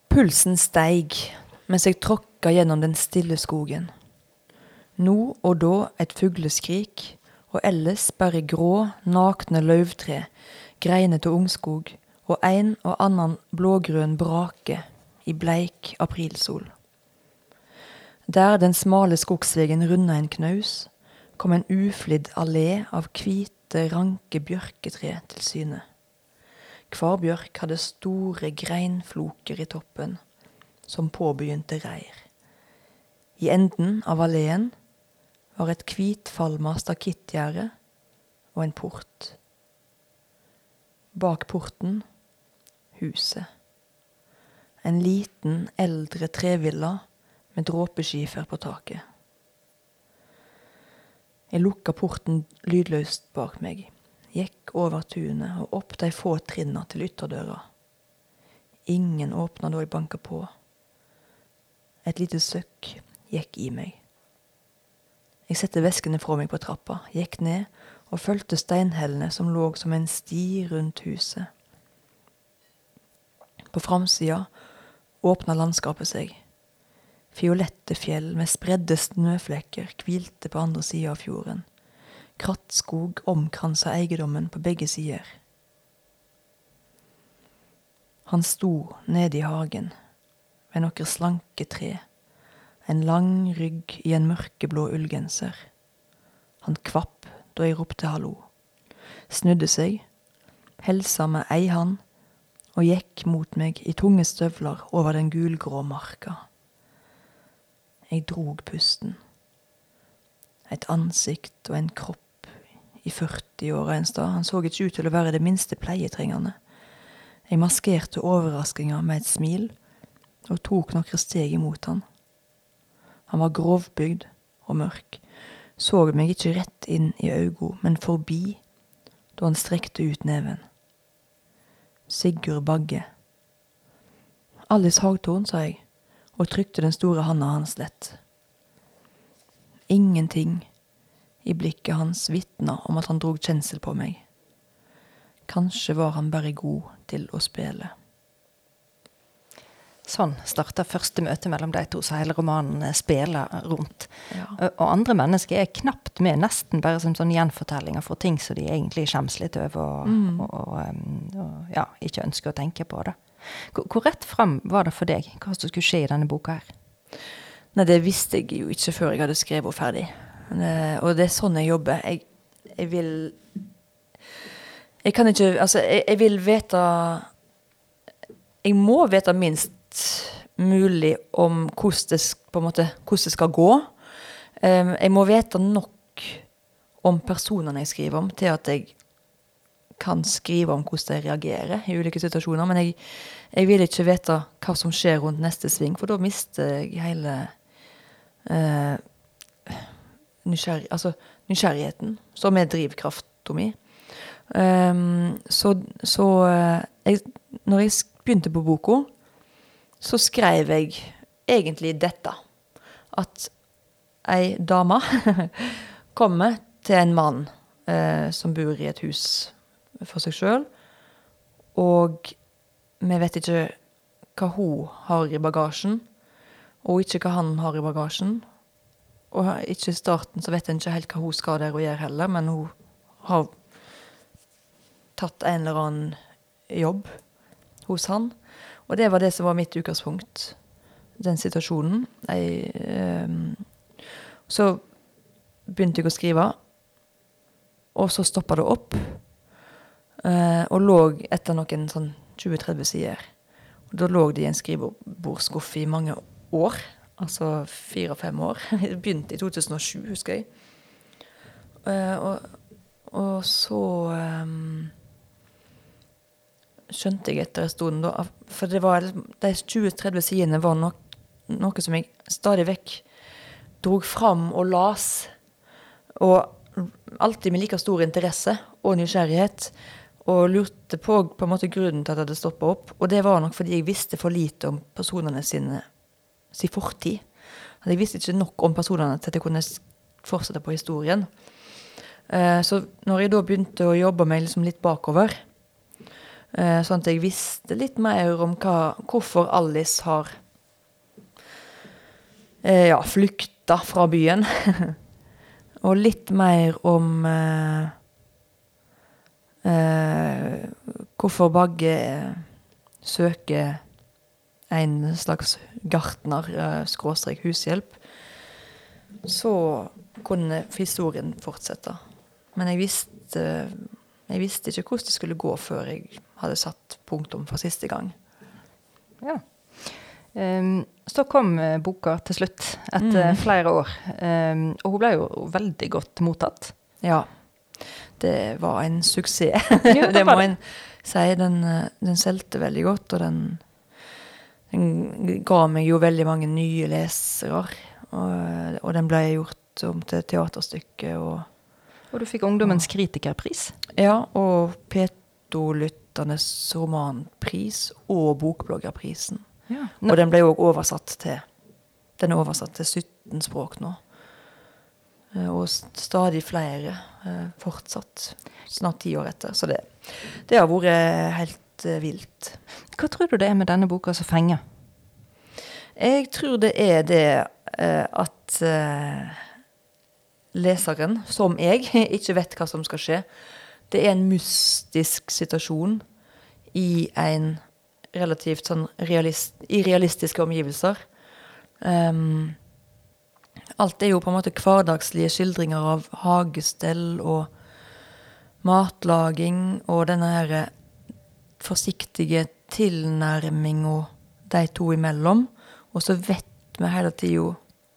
[SPEAKER 3] Pulsen steig mens jeg tråkka gjennom den stille skogen. Nå og da et fugleskrik, og ellers bare grå, nakne løvtre, greinete ungskog og en og annan blågrønn brake i bleik aprilsol. Der den smale skogsvegen runda en knaus, kom en uflidd allé av hvite, ranke bjørketre til syne. Hver bjørk hadde store greinfloker i toppen, som påbegynte reir. I enden av alleen var et hvitfalma stakittgjerde og en port. Bak porten huset. En liten, eldre trevilla med dråpeskifer på taket. Jeg lukka porten lydløst bak meg gikk over tunet og opp de få trinna til ytterdøra. Ingen åpna da jeg banka på. Et lite søkk gikk i meg. Jeg sette veskene fra meg på trappa, gikk ned og fulgte steinhellene som lå som en sti rundt huset. På framsida åpna landskapet seg. Fiolette fjell med spredde snøflekker hvilte på andre sida av fjorden. Krattskog omkransa eiendommen på begge sider. Han sto nede i hagen, ved noen slanke tre, en lang rygg i en mørkeblå ullgenser. Han kvapp da jeg ropte hallo, snudde seg, helsa med ei hand og gikk mot meg i tunge støvler over den gulgrå marka. Jeg drog pusten. Et ansikt og en kropp i 40-åra en stad. Han så ikke ut til å være det minste pleietrengende. Jeg maskerte overraskinga med et smil og tok noen steg imot han. Han var grovbygd og mørk, så meg ikke rett inn i øynene, men forbi da han strekte ut neven. Sigurd Bagge. Alice Hagtorn, sa jeg, og trykte den store handa hans lett. Ingenting i blikket hans vitna om at han drog kjensel på meg. Kanskje var han bare god til å spille.
[SPEAKER 2] Sånn starta første møte mellom de to, så hele romanen eh, spiller rundt.
[SPEAKER 3] Ja.
[SPEAKER 2] Og- andre mennesker er knapt med, nesten bare som sånn gjenfortellinger for ting som de egentlig skjemmes litt over og,
[SPEAKER 3] Mm.
[SPEAKER 2] og, og, um, og ja, ikke ønsker å tenke på. det. Hvor, hvor rett fram var det for deg hva som skulle skje i denne boka her?
[SPEAKER 3] Nei, det visste jeg jo ikke før jeg hadde skrevet ferdig. Eh, og det er sånn jeg jobber. Jeg, jeg vil Jeg kan ikke Altså, jeg, jeg vil vite Jeg må vite minst mulig om hvordan det, måte, hvordan det skal gå. Um, jeg må vite nok om personene jeg skriver om, til at jeg kan skrive om hvordan de reagerer i ulike situasjoner. Men jeg, jeg vil ikke vite hva som skjer rundt neste sving, for da mister jeg hele eh, nysgjerrig, altså, nysgjerrigheten, som er drivkrafta mi. Um, så så eh, jeg, når jeg begynte på boka, så skrev jeg egentlig dette. At ei dame kommer til en mann eh, som bor i et hus for seg sjøl, og vi vet ikke hva hun har i bagasjen, og ikke hva han har i bagasjen. Og ikke i starten så vet en ikke helt hva hun skal der og gjøre heller, men hun har tatt en eller annen jobb hos han. Og det var det som var mitt utgangspunkt, den situasjonen. Jeg, ehm, så begynte jeg å skrive, og så stoppa det opp. eh, og lå etter noen sånn 20-30 sider. Og da lå det i en skrivebordsskuff i mange år. Altså fire-fem år. Det begynte i 2007, husker jeg. Eh, og, og så um, skjønte jeg etter en stund, da For det var, liksom- de 20-30 sidene var nok, noe som jeg stadig vekk drog fram og las. Og alltid med like stor interesse og nysgjerrighet. Og lurte på på en måte grunnen til at det hadde stoppa opp. Og det var nok fordi jeg visste for lite om personene sine sin fortid. At jeg visste ikke nok om personene til at jeg kunne fortsette på historien. Eh, Så når jeg da begynte å jobbe meg liksom litt bakover, eh, sånn at jeg visste litt mer om hva, hvorfor Alice har eh, ja, flykta fra byen, og litt mer om eh, eh, hvorfor Bagge søker en slags gartner, eh, skråstrek hushjelp, så kunne historien fortsette. Men jeg visste, jeg visste ikke hvordan det skulle gå før jeg hadde satt punktum for siste gang.
[SPEAKER 2] Ja. Um, så kom eh, boka til slutt, etter
[SPEAKER 3] Mm.
[SPEAKER 2] flere år. Um, og hun ble jo veldig godt mottatt.
[SPEAKER 3] Ja. Det var en suksess.
[SPEAKER 2] Det
[SPEAKER 3] må en si. Den, eh, den solgte veldig godt, og den, den ga meg jo veldig mange nye lesere. Og, og den ble gjort om til teaterstykke. Og,
[SPEAKER 2] Og du fikk Ungdommens kritikerpris.
[SPEAKER 3] ja, og P2-lytternes romanpris og Bokbloggerprisen.
[SPEAKER 2] Ja.
[SPEAKER 3] Og den ble òg oversatt til Den er oversatt til 17 språk nå. Eh, Og stadig flere eh, fortsatt. Snart ti år etter. Så det, det har vært helt eh, vilt.
[SPEAKER 2] Hva tror du det er med denne boka som fenger?
[SPEAKER 3] Jeg tror det er det eh, at eh, leseren, som jeg, ikke vet hva som skal skje. Det er en mystisk situasjon i en relativt sånn realist, i realistiske omgivelser. Um, alt er jo på en måte hverdagslige skildringer av hagestell og matlaging og denne her forsiktige tilnærminga de to imellom. Og så vet vi hele tida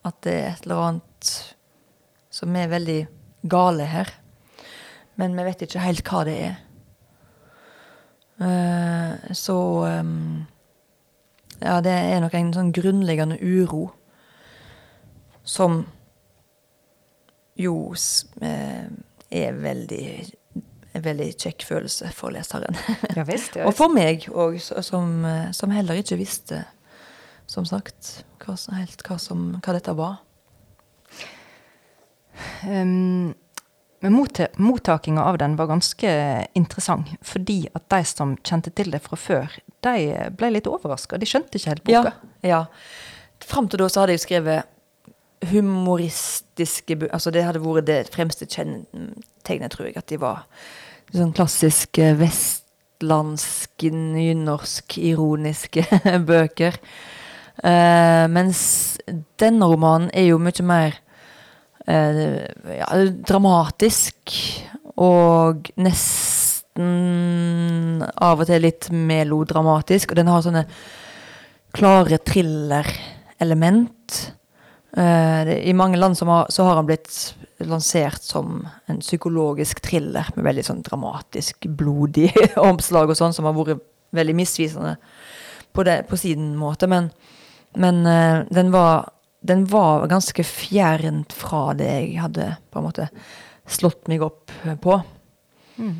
[SPEAKER 3] at det er et eller annet som er veldig gale her. Men vi vet ikke helt hva det er. Eh, så ehm, Ja, det er nok en sånn grunnleggende uro som jo eh, er veldig en veldig kjekk følelse for leseren.
[SPEAKER 2] Ja visst.
[SPEAKER 3] Og for meg òg, som, eh, som heller ikke visste, som sagt, hva, helt hva, som, hva dette var.
[SPEAKER 2] Um, men mot, mottakinga av den var ganske interessant. Fordi at de som kjente til det fra før, de ble litt overraska. De skjønte ikke helt
[SPEAKER 3] Ja.
[SPEAKER 2] boka.
[SPEAKER 3] ja. Fram til da så hadde jeg skrevet humoristiske Altså det hadde vært det fremste kjennetegnet, tror jeg. At de var sånn klassiske vestlandske, nynorsk, ironiske bøker. Uh, mens denne romanen er jo mye mer uh, ja, dramatisk. Og nesten av og til litt melodramatisk. Og den har sånne klare thriller-element. Eh, I mange land har, så har han blitt lansert som en psykologisk thriller med veldig sånn dramatisk, blodig omslag og sånn, som har vært veldig misvisende på, det, på sin måte. Men, men eh, den, var, den var ganske fjernt fra det jeg hadde på en måte slått meg opp på.
[SPEAKER 2] Mm.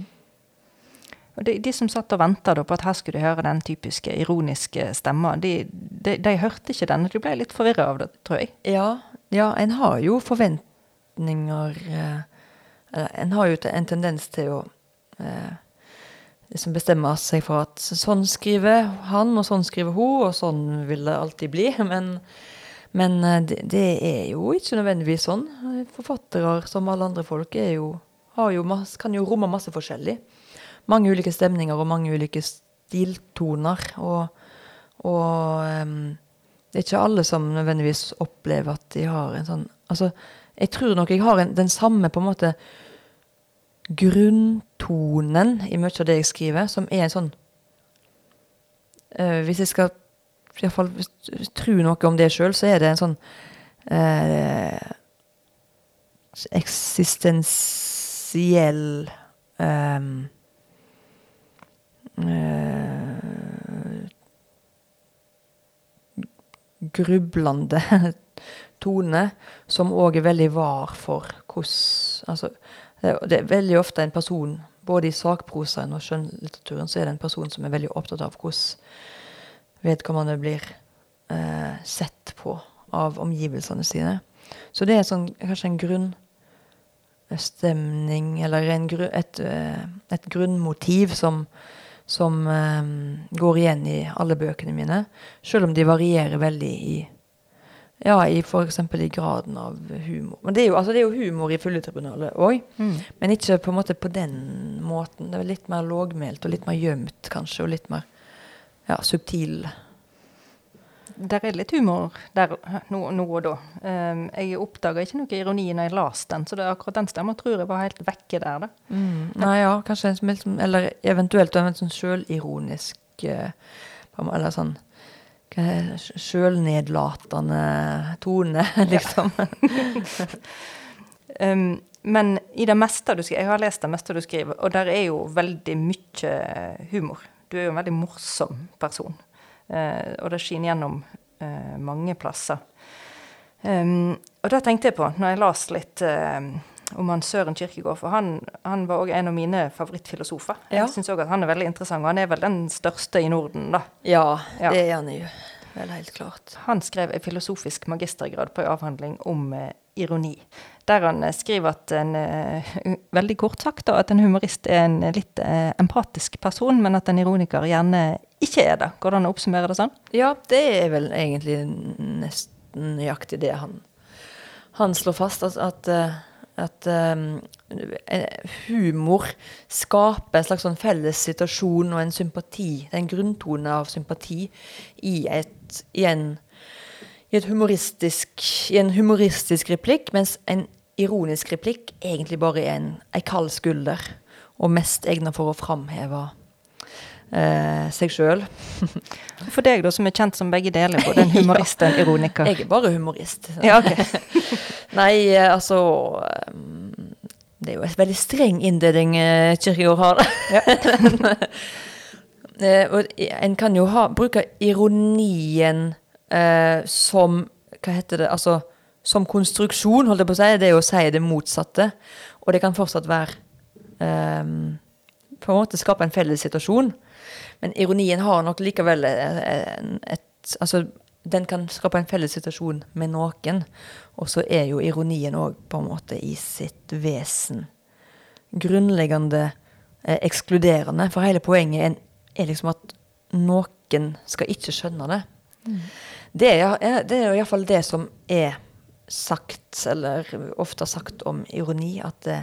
[SPEAKER 2] Og de, de som satt og venta på at her skulle de høre den typiske ironiske stemma, de, de, de hørte ikke den. du ble litt forvirra av det, tror jeg.
[SPEAKER 3] Ja, ja, en har jo forventninger eh, en har jo en tendens til å eh, liksom bestemme seg for at sånn skriver han, og sånn skriver hun, og sånn vil det alltid bli. Men, men eh, det, er jo ikke nødvendigvis sånn. Forfattere, som alle andre folk, jo, jo masse, kan jo romme masse forskjellig. Mange ulike stemninger og mange ulike stiltoner. Og, og um, det er ikke alle som nødvendigvis opplever at de har en sånn Altså, jeg tror nok jeg har en, den samme på en måte grunntonen i mye av det jeg skriver, som er en sånn uh, Hvis jeg skal i hvert fall tro noe om det sjøl, så er det en sånn uh, eksistensiell em, eh, grublende tone, som òg er veldig var for hvordan altså, det, er- veldig ofte en person, både i sakprosaen og skjønnlitteraturen, så er det en person som er veldig opptatt av hvordan vedkommende blir eh, sett på av omgivelsene sine. Så det er sånn, kanskje en grunnstemning, eller en, et, eh, et grunnmotiv som, som eh, går igjen i alle bøkene mine. Selv om de varierer veldig i ja, i f.eks. i graden av humor. Men det er jo, altså, det er jo humor i Fugletribunalet òg, men ikke på måte på den måten. Det er litt mer lågmælt og litt mer gjemt, kanskje, og litt mer ja, subtil.
[SPEAKER 2] Der er litt humor der nå, nå og da. Um, jeg oppdaga ikke noe ironi når jeg leste den, så det er akkurat den stemma tror jeg var helt vekke der. da.
[SPEAKER 3] Nei, ja, kanskje en som sånn- Eller eventuelt en sånn sjølironisk eh, Eller sånn sjølnedlatende tone, liksom.
[SPEAKER 2] Um, men i det meste du skriver, jeg har lest det meste du skriver, og der er jo veldig mye humor. Du er jo en veldig morsom person, Eh, og det skinner gjennom eh, mange plasser. Um, og det tenkte jeg på når jeg las litt eh, om han Søren Kirkegård. for han, han var òg en av mine favorittfilosofer.
[SPEAKER 3] Ja.
[SPEAKER 2] Jeg syns òg at han er veldig interessant, og han er vel den største i Norden, da.
[SPEAKER 3] Ja,
[SPEAKER 2] Ja.
[SPEAKER 3] det er han jo. Vel, helt klart.
[SPEAKER 2] Han skrev en filosofisk magistergrad på en avhandling om eh, ironi. Der han eh, skriver at en eh, veldig kort sagt da, at en humorist er en litt eh, empatisk person, men at en ironiker gjerne ikke er det. Går det an å oppsummere det sånn?
[SPEAKER 3] Ja, det er vel egentlig nesten nøyaktig det han, han slår fast. At, at, eh, at um, humor skaper en slags sånn felles situasjon og en sympati, en grunntone av sympati, i, et, i, en, i, i en humoristisk replikk, mens en ironisk replikk egentlig bare er en, en kald skulder, og mest egnet for å framheve eh, seg sjøl.
[SPEAKER 2] For deg, da, som er kjent som begge deler, både en humorist og en ironiker.
[SPEAKER 3] Jeg er bare humorist.
[SPEAKER 2] Ja, ok.
[SPEAKER 3] Nei, eh, altså um, Det er jo et veldig streng inndeling Kirkegård Kierkegaard har. Eh, og en kan jo ha, bruke ironien eh, som Hva heter det? Altså som konstruksjon, holdt jeg på å si. Det er å si det motsatte. Og det kan fortsatt være um, På en måte skape en felles situasjon. Men ironien har nok likevel eh, en- et Altså, den kan skape en felles situasjon med noen. Og så er jo ironien òg på en måte i sitt vesen grunnleggende eh, ekskluderende. For hele poenget er, er liksom at noen skal ikke skjønne det. Det er, det er iallfall det som er sagt, eller ofte sagt om ironi, at det,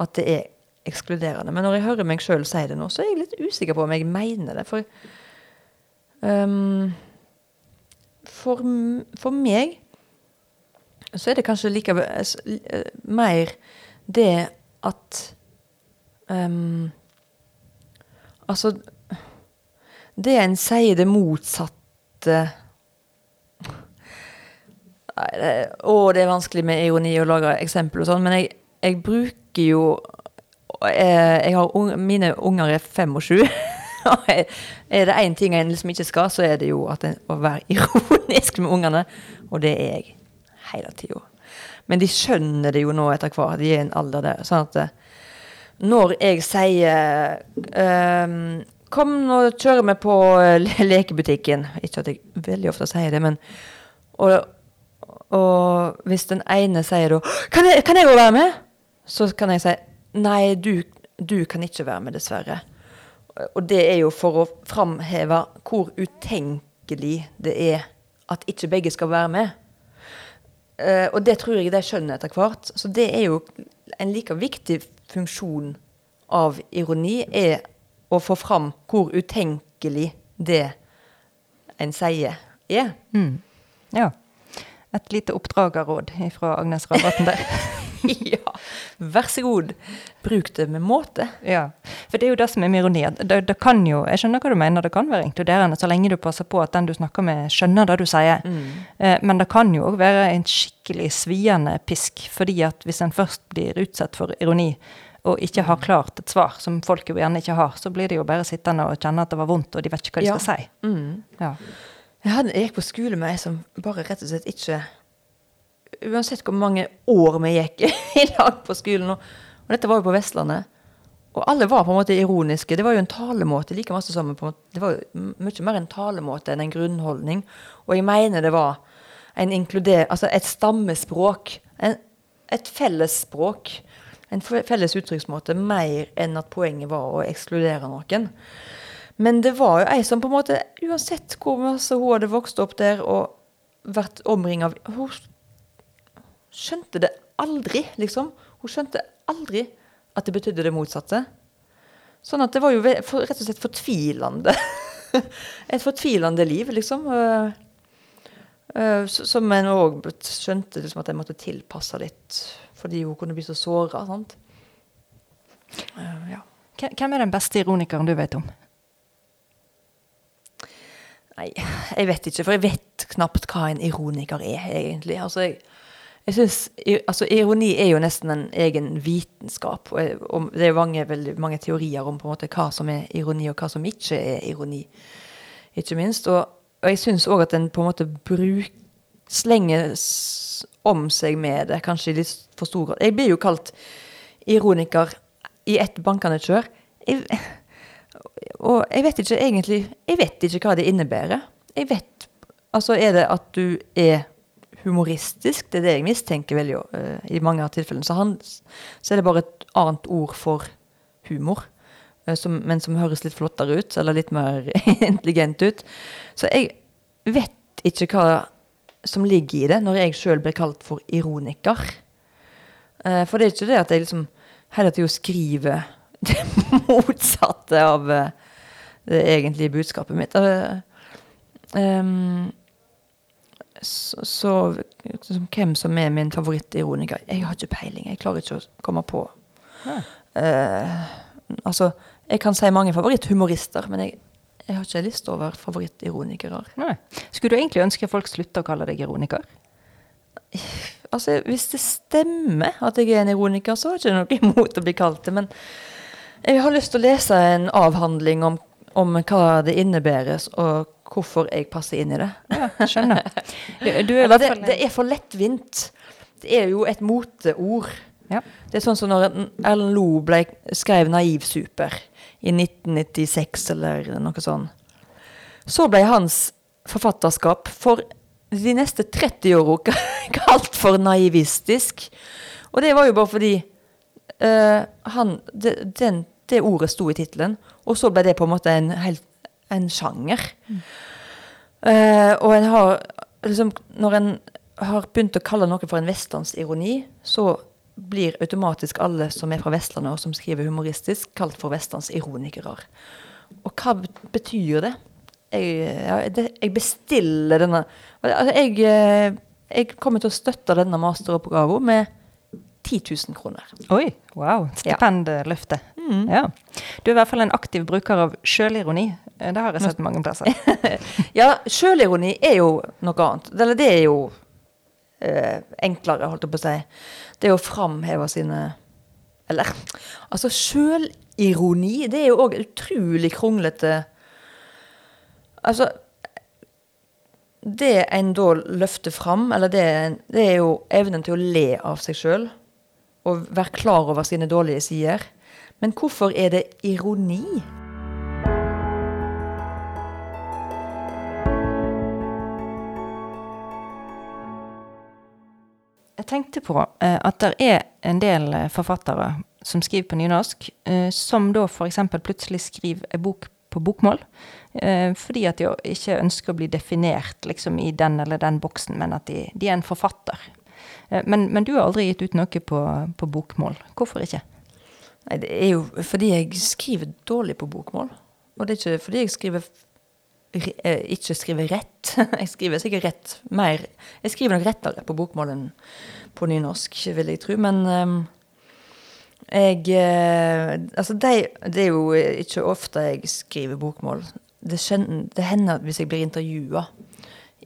[SPEAKER 3] at det er ekskluderende. Men når jeg hører meg sjøl si det nå, så er jeg litt usikker på om jeg mener det. For um, for, for meg så er det kanskje likevel s- l- eh, mer det at um, Altså Det en sier det motsatte å, det er vanskelig med ironi å lage eksempel og sånn, men jeg, jeg bruker jo har ung, Mine unger er fem og sju. Er det én ting en liksom ikke skal, så er det jo en, å være ironisk med ungene. Og det er jeg hele tida. Men de skjønner det jo nå etter hvert. De er i en alder der. Sånn at eh, når jeg sier um, Kom, nå kjører vi på eh, le- lekebutikken. Ikke at jeg veldig ofte sier det, men og, og hvis den ene sier da Kan jeg, kan jeg også være med? Så kan jeg si Nei, du, du kan ikke være med, dessverre. Og det er jo for å framheve hvor utenkelig det er at ikke begge skal være med. Eh, og det tror jeg de skjønner etter hvert. Så det er jo en like viktig funksjon av ironi, er å få fram hvor utenkelig det en sier, er.
[SPEAKER 2] Mm. Ja. Et lite oppdragerråd fra Agnes Rabatten der.
[SPEAKER 3] ja, vær så god. Bruk det med måte.
[SPEAKER 2] Ja, for det er jo det som er med ironi. Det, det kan jo, jeg skjønner hva du mener, det kan være inkluderende så lenge du passer på at den du snakker med, skjønner det du sier. Eh, men det kan jo òg være en skikkelig sviende pisk, fordi at hvis en først blir utsatt for ironi, og ikke har klart et svar, som folk jo gjerne ikke har, så blir de jo bare sittende og kjenne at det var vondt, og de vet ikke hva de
[SPEAKER 3] Ja.
[SPEAKER 2] skal si.
[SPEAKER 3] Mm.
[SPEAKER 2] Ja.
[SPEAKER 3] Jeg, hadde, jeg gikk på skole med ei som bare rett og slett ikke Uansett hvor mange år vi gikk i lag på skolen, og, og dette var jo på Vestlandet, og alle var på en måte ironiske. Det var jo en talemåte like masse som Det var jo mye mer en talemåte enn en grunnholdning. Og jeg mener det var en inkluder... Altså et stammespråk. En, et fellesspråk. En fe- felles uttrykksmåte mer enn at poenget var å ekskludere noen. Men det var jo ei som på en måte, uansett hvor masse hun hadde vokst opp der og vært omringa av Hun skjønte det aldri, liksom. Hun skjønte aldri at det betydde det motsatte. Sånn at det var jo rett og slett fortvilende. Et fortvilende liv, liksom. Eh, eh, Som en òg skjønte liksom, at jeg måtte tilpasse litt, fordi hun kunne bli så såra. Eh, Ja.
[SPEAKER 2] Hvem er den beste ironikeren du vet om?
[SPEAKER 3] Nei, jeg vet ikke, for jeg vet knapt hva en ironiker er, egentlig. Altså, jeg, jeg synes, altså, ironi er jo nesten en egen vitenskap. Og, det er mange, veldig mange teorier om på en måte hva som er ironi, og hva som ikke er ironi. Ikke minst. Og, og jeg syns òg at en på en måte bruk, slenger om seg med det, kanskje i litt for stor grad. Jeg blir jo kalt ironiker i ett bankende kjør. Jeg, og jeg vet ikke egentlig Jeg vet ikke hva det innebærer. Jeg vet Altså, er det at du er humoristisk? Det er det jeg mistenker veldig uh, i mange av tilfellene. Så, han, så er det bare et annet ord for humor. Uh, som, men som høres litt flottere ut, eller litt mer intelligent ut. Så jeg vet ikke hva som ligger i det, når jeg sjøl blir kalt for ironiker. Uh, for det er ikke det at jeg liksom hele tida skriver det motsatte av det egentlige budskapet mitt. Eh, ehm, så, så liksom, hvem som er min favorittironiker Jeg har ikke peiling. Jeg klarer ikke å komme på. Eh, altså, jeg kan si mange favoritthumorister, men jeg, jeg har ikke lyst liste over favorittironikere.
[SPEAKER 2] Nei. Skulle du egentlig ønske folk slutta å kalle deg ironiker?
[SPEAKER 3] Altså, hvis det stemmer at jeg er en ironiker, så har jeg ikke noe imot å bli kalt det. Men jeg har lyst til å lese en avhandling om, om hva det innebærer, og hvorfor jeg passer inn i det.
[SPEAKER 2] Ja, skjønner. Du, du er
[SPEAKER 3] det, det er for lettvint. Det er jo et moteord.
[SPEAKER 2] Ja.
[SPEAKER 3] Det er sånn som når Erlend Loe ble, skrev 'Naiv super' i 1996, eller noe sånt. Så ble hans forfatterskap for de neste 30 åra kalt for naivistisk. Og det var jo bare fordi uh, han, det, den, det ordet sto i tittelen, og så ble det på en måte en, helt, en sjanger. Eh, og en har liksom Når en har begynt å kalle noe for en vestlandsironi, så blir automatisk alle som er fra Vestlandet og som skriver humoristisk, kalt for vestlandsironikere. Og hva betyr det? Jeg, ja, det, jeg bestiller denne altså, jeg, eh, jeg kommer til å støtte denne masteroppgaven med 10 000 kroner.
[SPEAKER 2] Oi, wow. Stipendløfte. Ja. Du er i hvert fall en aktiv bruker av sjølironi. Eh, Det har jeg sett mange plasser.
[SPEAKER 3] Ja, sjølironi er jo noe annet. Eller det er jo eh, enklere, holdt jeg på å si. Det er å framheve sine Eller altså, sjølironi, det er jo òg utrolig kronglete Altså Det en da løfter fram, eller det, det er jo evnen til å le av seg sjøl. Og være klar over sine dårlige sider. Men hvorfor er det ironi?
[SPEAKER 2] Jeg tenkte på eh, at det er en del eh, forfattere som skriver på nynorsk, eh, som da f.eks. plutselig skriver en bok på bokmål, fordi at de ikke ønsker å bli definert liksom, i den eller den boksen, men at de, de er en forfatter. Men, men du har aldri gitt ut noe på, på bokmål. Hvorfor ikke?
[SPEAKER 3] Nei, det er jo fordi jeg skriver dårlig på bokmål. Og det er ikke fordi jeg skriver eh, ikke skriver rett. Jeg skriver sikkert rett mer Jeg skriver nok rettere på bokmål enn på nynorsk, vil jeg tro. Men um, jeg eh, Altså, de, det er jo ikke ofte jeg skriver bokmål. Det, skjønner, det hender hvis jeg blir intervjua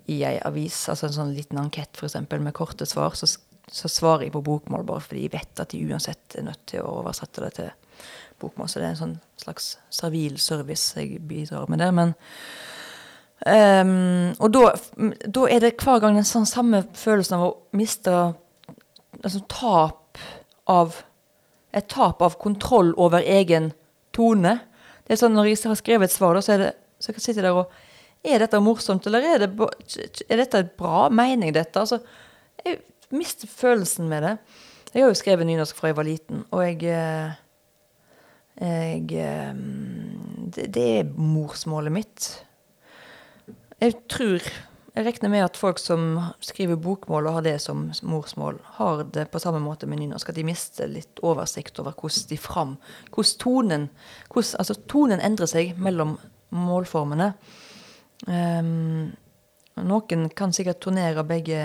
[SPEAKER 3] i ei avis, altså en sånn liten ankett f.eks. med korte svar, så, så svarer jeg på bokmål bare fordi jeg vet at de uansett er nødt til å oversette det til bokmål. Så det er en sånn slags servil service jeg bidrar med der. Men um, Og da, da er det hver gang den sånn samme følelsen av å miste altså tap av Et tap av kontroll over egen tone. Det er sånn Når jeg har skrevet et svar, da, så, det, så kan jeg sitte der og Er dette morsomt, eller er, det, er dette bra? Mener jeg dette? Altså, jeg mister følelsen med det. Jeg har jo skrevet nynorsk fra jeg var liten, og jeg eh, Jeg eh, det, det er morsmålet mitt. Jeg tror Jeg regner med at folk som skriver bokmål og har det som morsmål, har det på samme måte med nynorsk. At de mister litt oversikt over hvordan de fram Hvordan tonen hvordan, Altså, tonen endrer seg mellom målformene. Um, noen kan sikkert tonere begge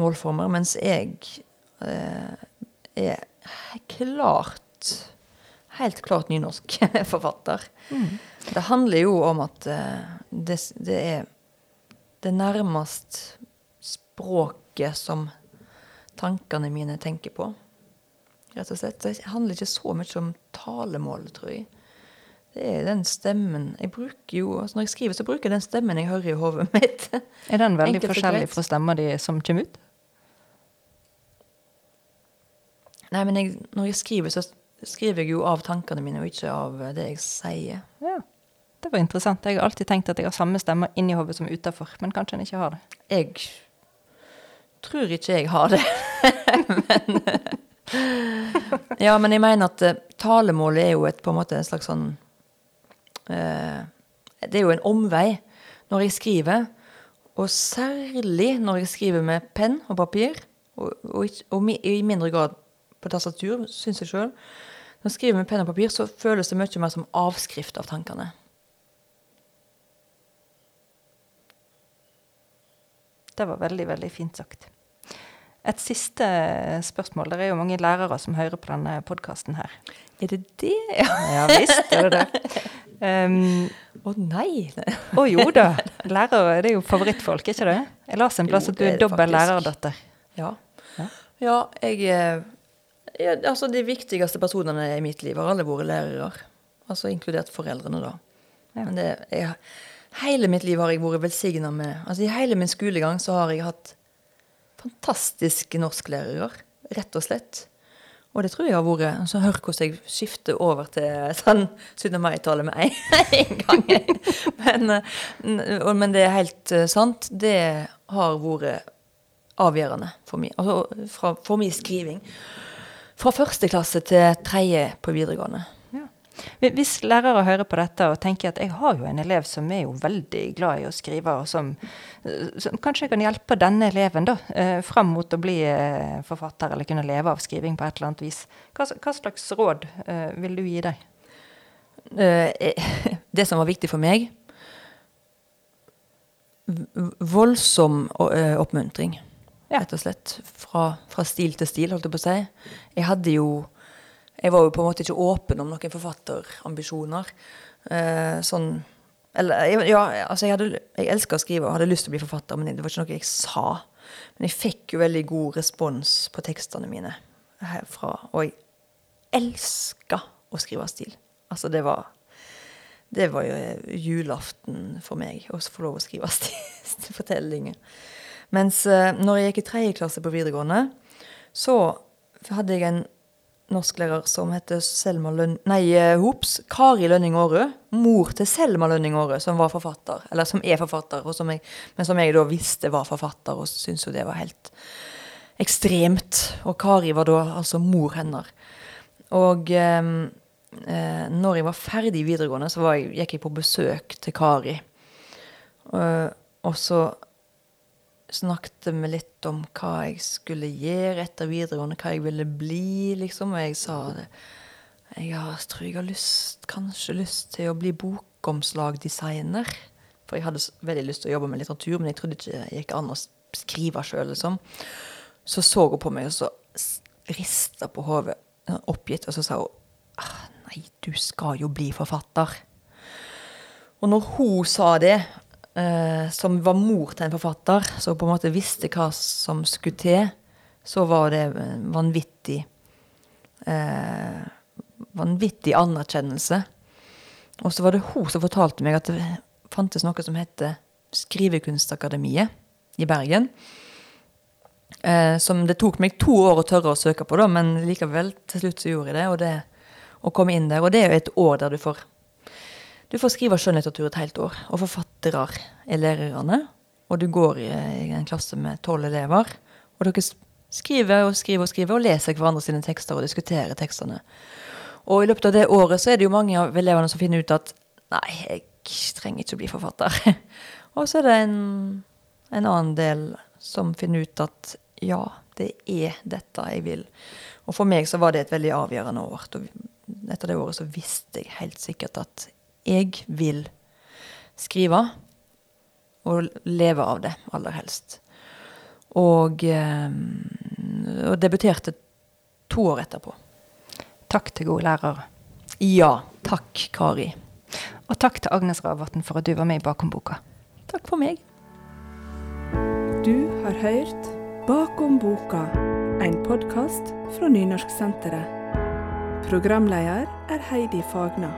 [SPEAKER 3] målformer, mens jeg eh, er klart Helt klart nynorsk forfatter. Det handler jo om at eh, det, det er det nærmest språket som tankene mine tenker på. Rett og slett. Det handler ikke så mye om talemål, tror jeg. Det er den stemmen jeg bruker jo, altså Når jeg skriver, så bruker jeg den stemmen jeg hører i hodet mitt.
[SPEAKER 2] Er den veldig
[SPEAKER 3] Enkelt
[SPEAKER 2] forskjellig fra stemma di som kommer ut?
[SPEAKER 3] Nei, men jeg, når jeg skriver, så skriver jeg jo av tankene mine, og ikke av det jeg sier.
[SPEAKER 2] Ja. Det var interessant. Jeg har alltid tenkt at jeg har samme stemme inni hodet som utafor, men kanskje en ikke har det.
[SPEAKER 3] Jeg tror ikke jeg har det. men, ja, men jeg mener at eh, talemålet er jo et, på en måte en slags sånn eh, Det er jo en omvei når jeg skriver. Og særlig når jeg skriver med penn og papir, og, og, og, og i mindre grad på tastatur, syns jeg sjøl. Når jeg skriver med penn og papir, så føles det mye mer som avskrift av tankene.
[SPEAKER 2] Det var veldig, veldig fint sagt. Et siste spørsmål. Det er jo mange lærere som hører på denne podkasten her.
[SPEAKER 3] Er det det?
[SPEAKER 2] Ja visst er det det. Um,
[SPEAKER 3] Å nei!
[SPEAKER 2] Å jo da. Lærere det er jo favorittfolk, ikke det? Jeg leste en plass at du er dobbel lærerdatter.
[SPEAKER 3] Ja.
[SPEAKER 2] Ja.
[SPEAKER 3] Ja, jeg eh, ja, Altså, de viktigste personene i mitt liv har alle vært lærere. Altså inkludert foreldrene, da.
[SPEAKER 2] Ja.
[SPEAKER 3] Men det, jeg, hele mitt liv har jeg vært velsigna med Altså I hele min skolegang så har jeg hatt fantastiske norsklærere, rett og slett. Og det tror jeg har vært altså, Hør hvordan jeg skifter over til sånn 17. mai-tale med en gang. Men, eh, men det er helt eh, sant. Det har vært avgjørende for meg, altså for, for min skriving. Fra første klasse til tredje på videregående.
[SPEAKER 2] Ja. Hvis lærere hører på dette og tenker at jeg har jo en elev som er jo veldig glad i å skrive, og som, eh, som kanskje kan hjelpe denne eleven da, eh, fram mot å bli eh, forfatter eller kunne leve av skriving på et eller annet vis, hva, hva slags råd vil du gi?
[SPEAKER 3] Eh, det som var viktig for meg Voldsom oppmuntring. Rett og slett. Fra, fra stil til stil, holdt jeg på å si. Jeg hadde jo Jeg var jo på en måte ikke åpen om noen forfatterambisjoner. Eh, sånn Eller ja, altså jeg, hadde, jeg elska å skrive og hadde lyst til å bli forfatter, men det var ikke noe jeg sa. Men jeg fikk jo veldig god respons på tekstene mine herfra. Og jeg elska å skrive stil. Altså, det var Det var jo julaften for meg å få lov å skrive stil, fortellinger. Mens eh, når jeg gikk i tredje klasse på videregående, så hadde jeg en norsklærer som heter Selma Lønn... Nei, eh, hops, Kari Lønning Aarø. Mor til Selma Lønning Aarø, som var forfatter. Eller som er forfatter, og som jeg, men som jeg da visste var forfatter, og syntes jo det var helt ekstremt. Og Kari var da altså mor hennes. Og eh, eh, når jeg var ferdig i videregående, så jeg, gikk jeg på besøk til Kari. Eh, og så snakket vi litt om hva jeg skulle gjøre etter videregående, hva jeg ville bli, liksom. Og jeg sa det. Jeg tror jeg har lyst, kanskje lyst til å bli bokomslagdesigner. For jeg hadde veldig lyst til å jobbe med litteratur, men jeg trodde ikke det gikk an å skrive sjøl, liksom. Så så hun på meg, og så rista på hodet, oppgitt, og så sa hun ah, Nei, du skal jo bli forfatter. Og når hun sa det, eh, som var mor til en forfatter, som på en måte visste hva som skulle til, så var det en vanvittig eh, Vanvittig anerkjennelse. Og så var det hun som fortalte meg at det fantes noe som heter Skrivekunstakademiet i Bergen. Eh, som det tok meg to år å tørre å søke på, da, men likevel, til slutt så gjorde jeg det. Og det å komme inn der. Og det er jo et år der du får du får skrive skjønnlitteratur et helt år. Og forfattere er lærerne. Og du går i, en klasse med tolv elever. Og dere skriver og skriver og skriver og leser hverandre sine tekster og diskuterer tekstene. Og i løpet av det året så er det jo mange av elevene som finner ut at nei, jeg trenger ikke å bli forfatter. og så er det en, en annen del som finner ut at ja, det er dette jeg vil. Og for meg så var det et veldig avgjørende år. Etter det året så visste jeg helt sikkert at jeg vil skrive og leve av det, aller helst. Og, eh, og debuterte to år etterpå.
[SPEAKER 2] Takk til gode lærere.
[SPEAKER 3] Ja, takk, Kari.
[SPEAKER 2] Og takk til Agnes Ravatn for at du var med i Bakom boka.
[SPEAKER 3] Takk for meg.
[SPEAKER 1] Du har hørt Bakom boka, en podkast fra Nynorsksenteret. Programleder er Heidi Fagna.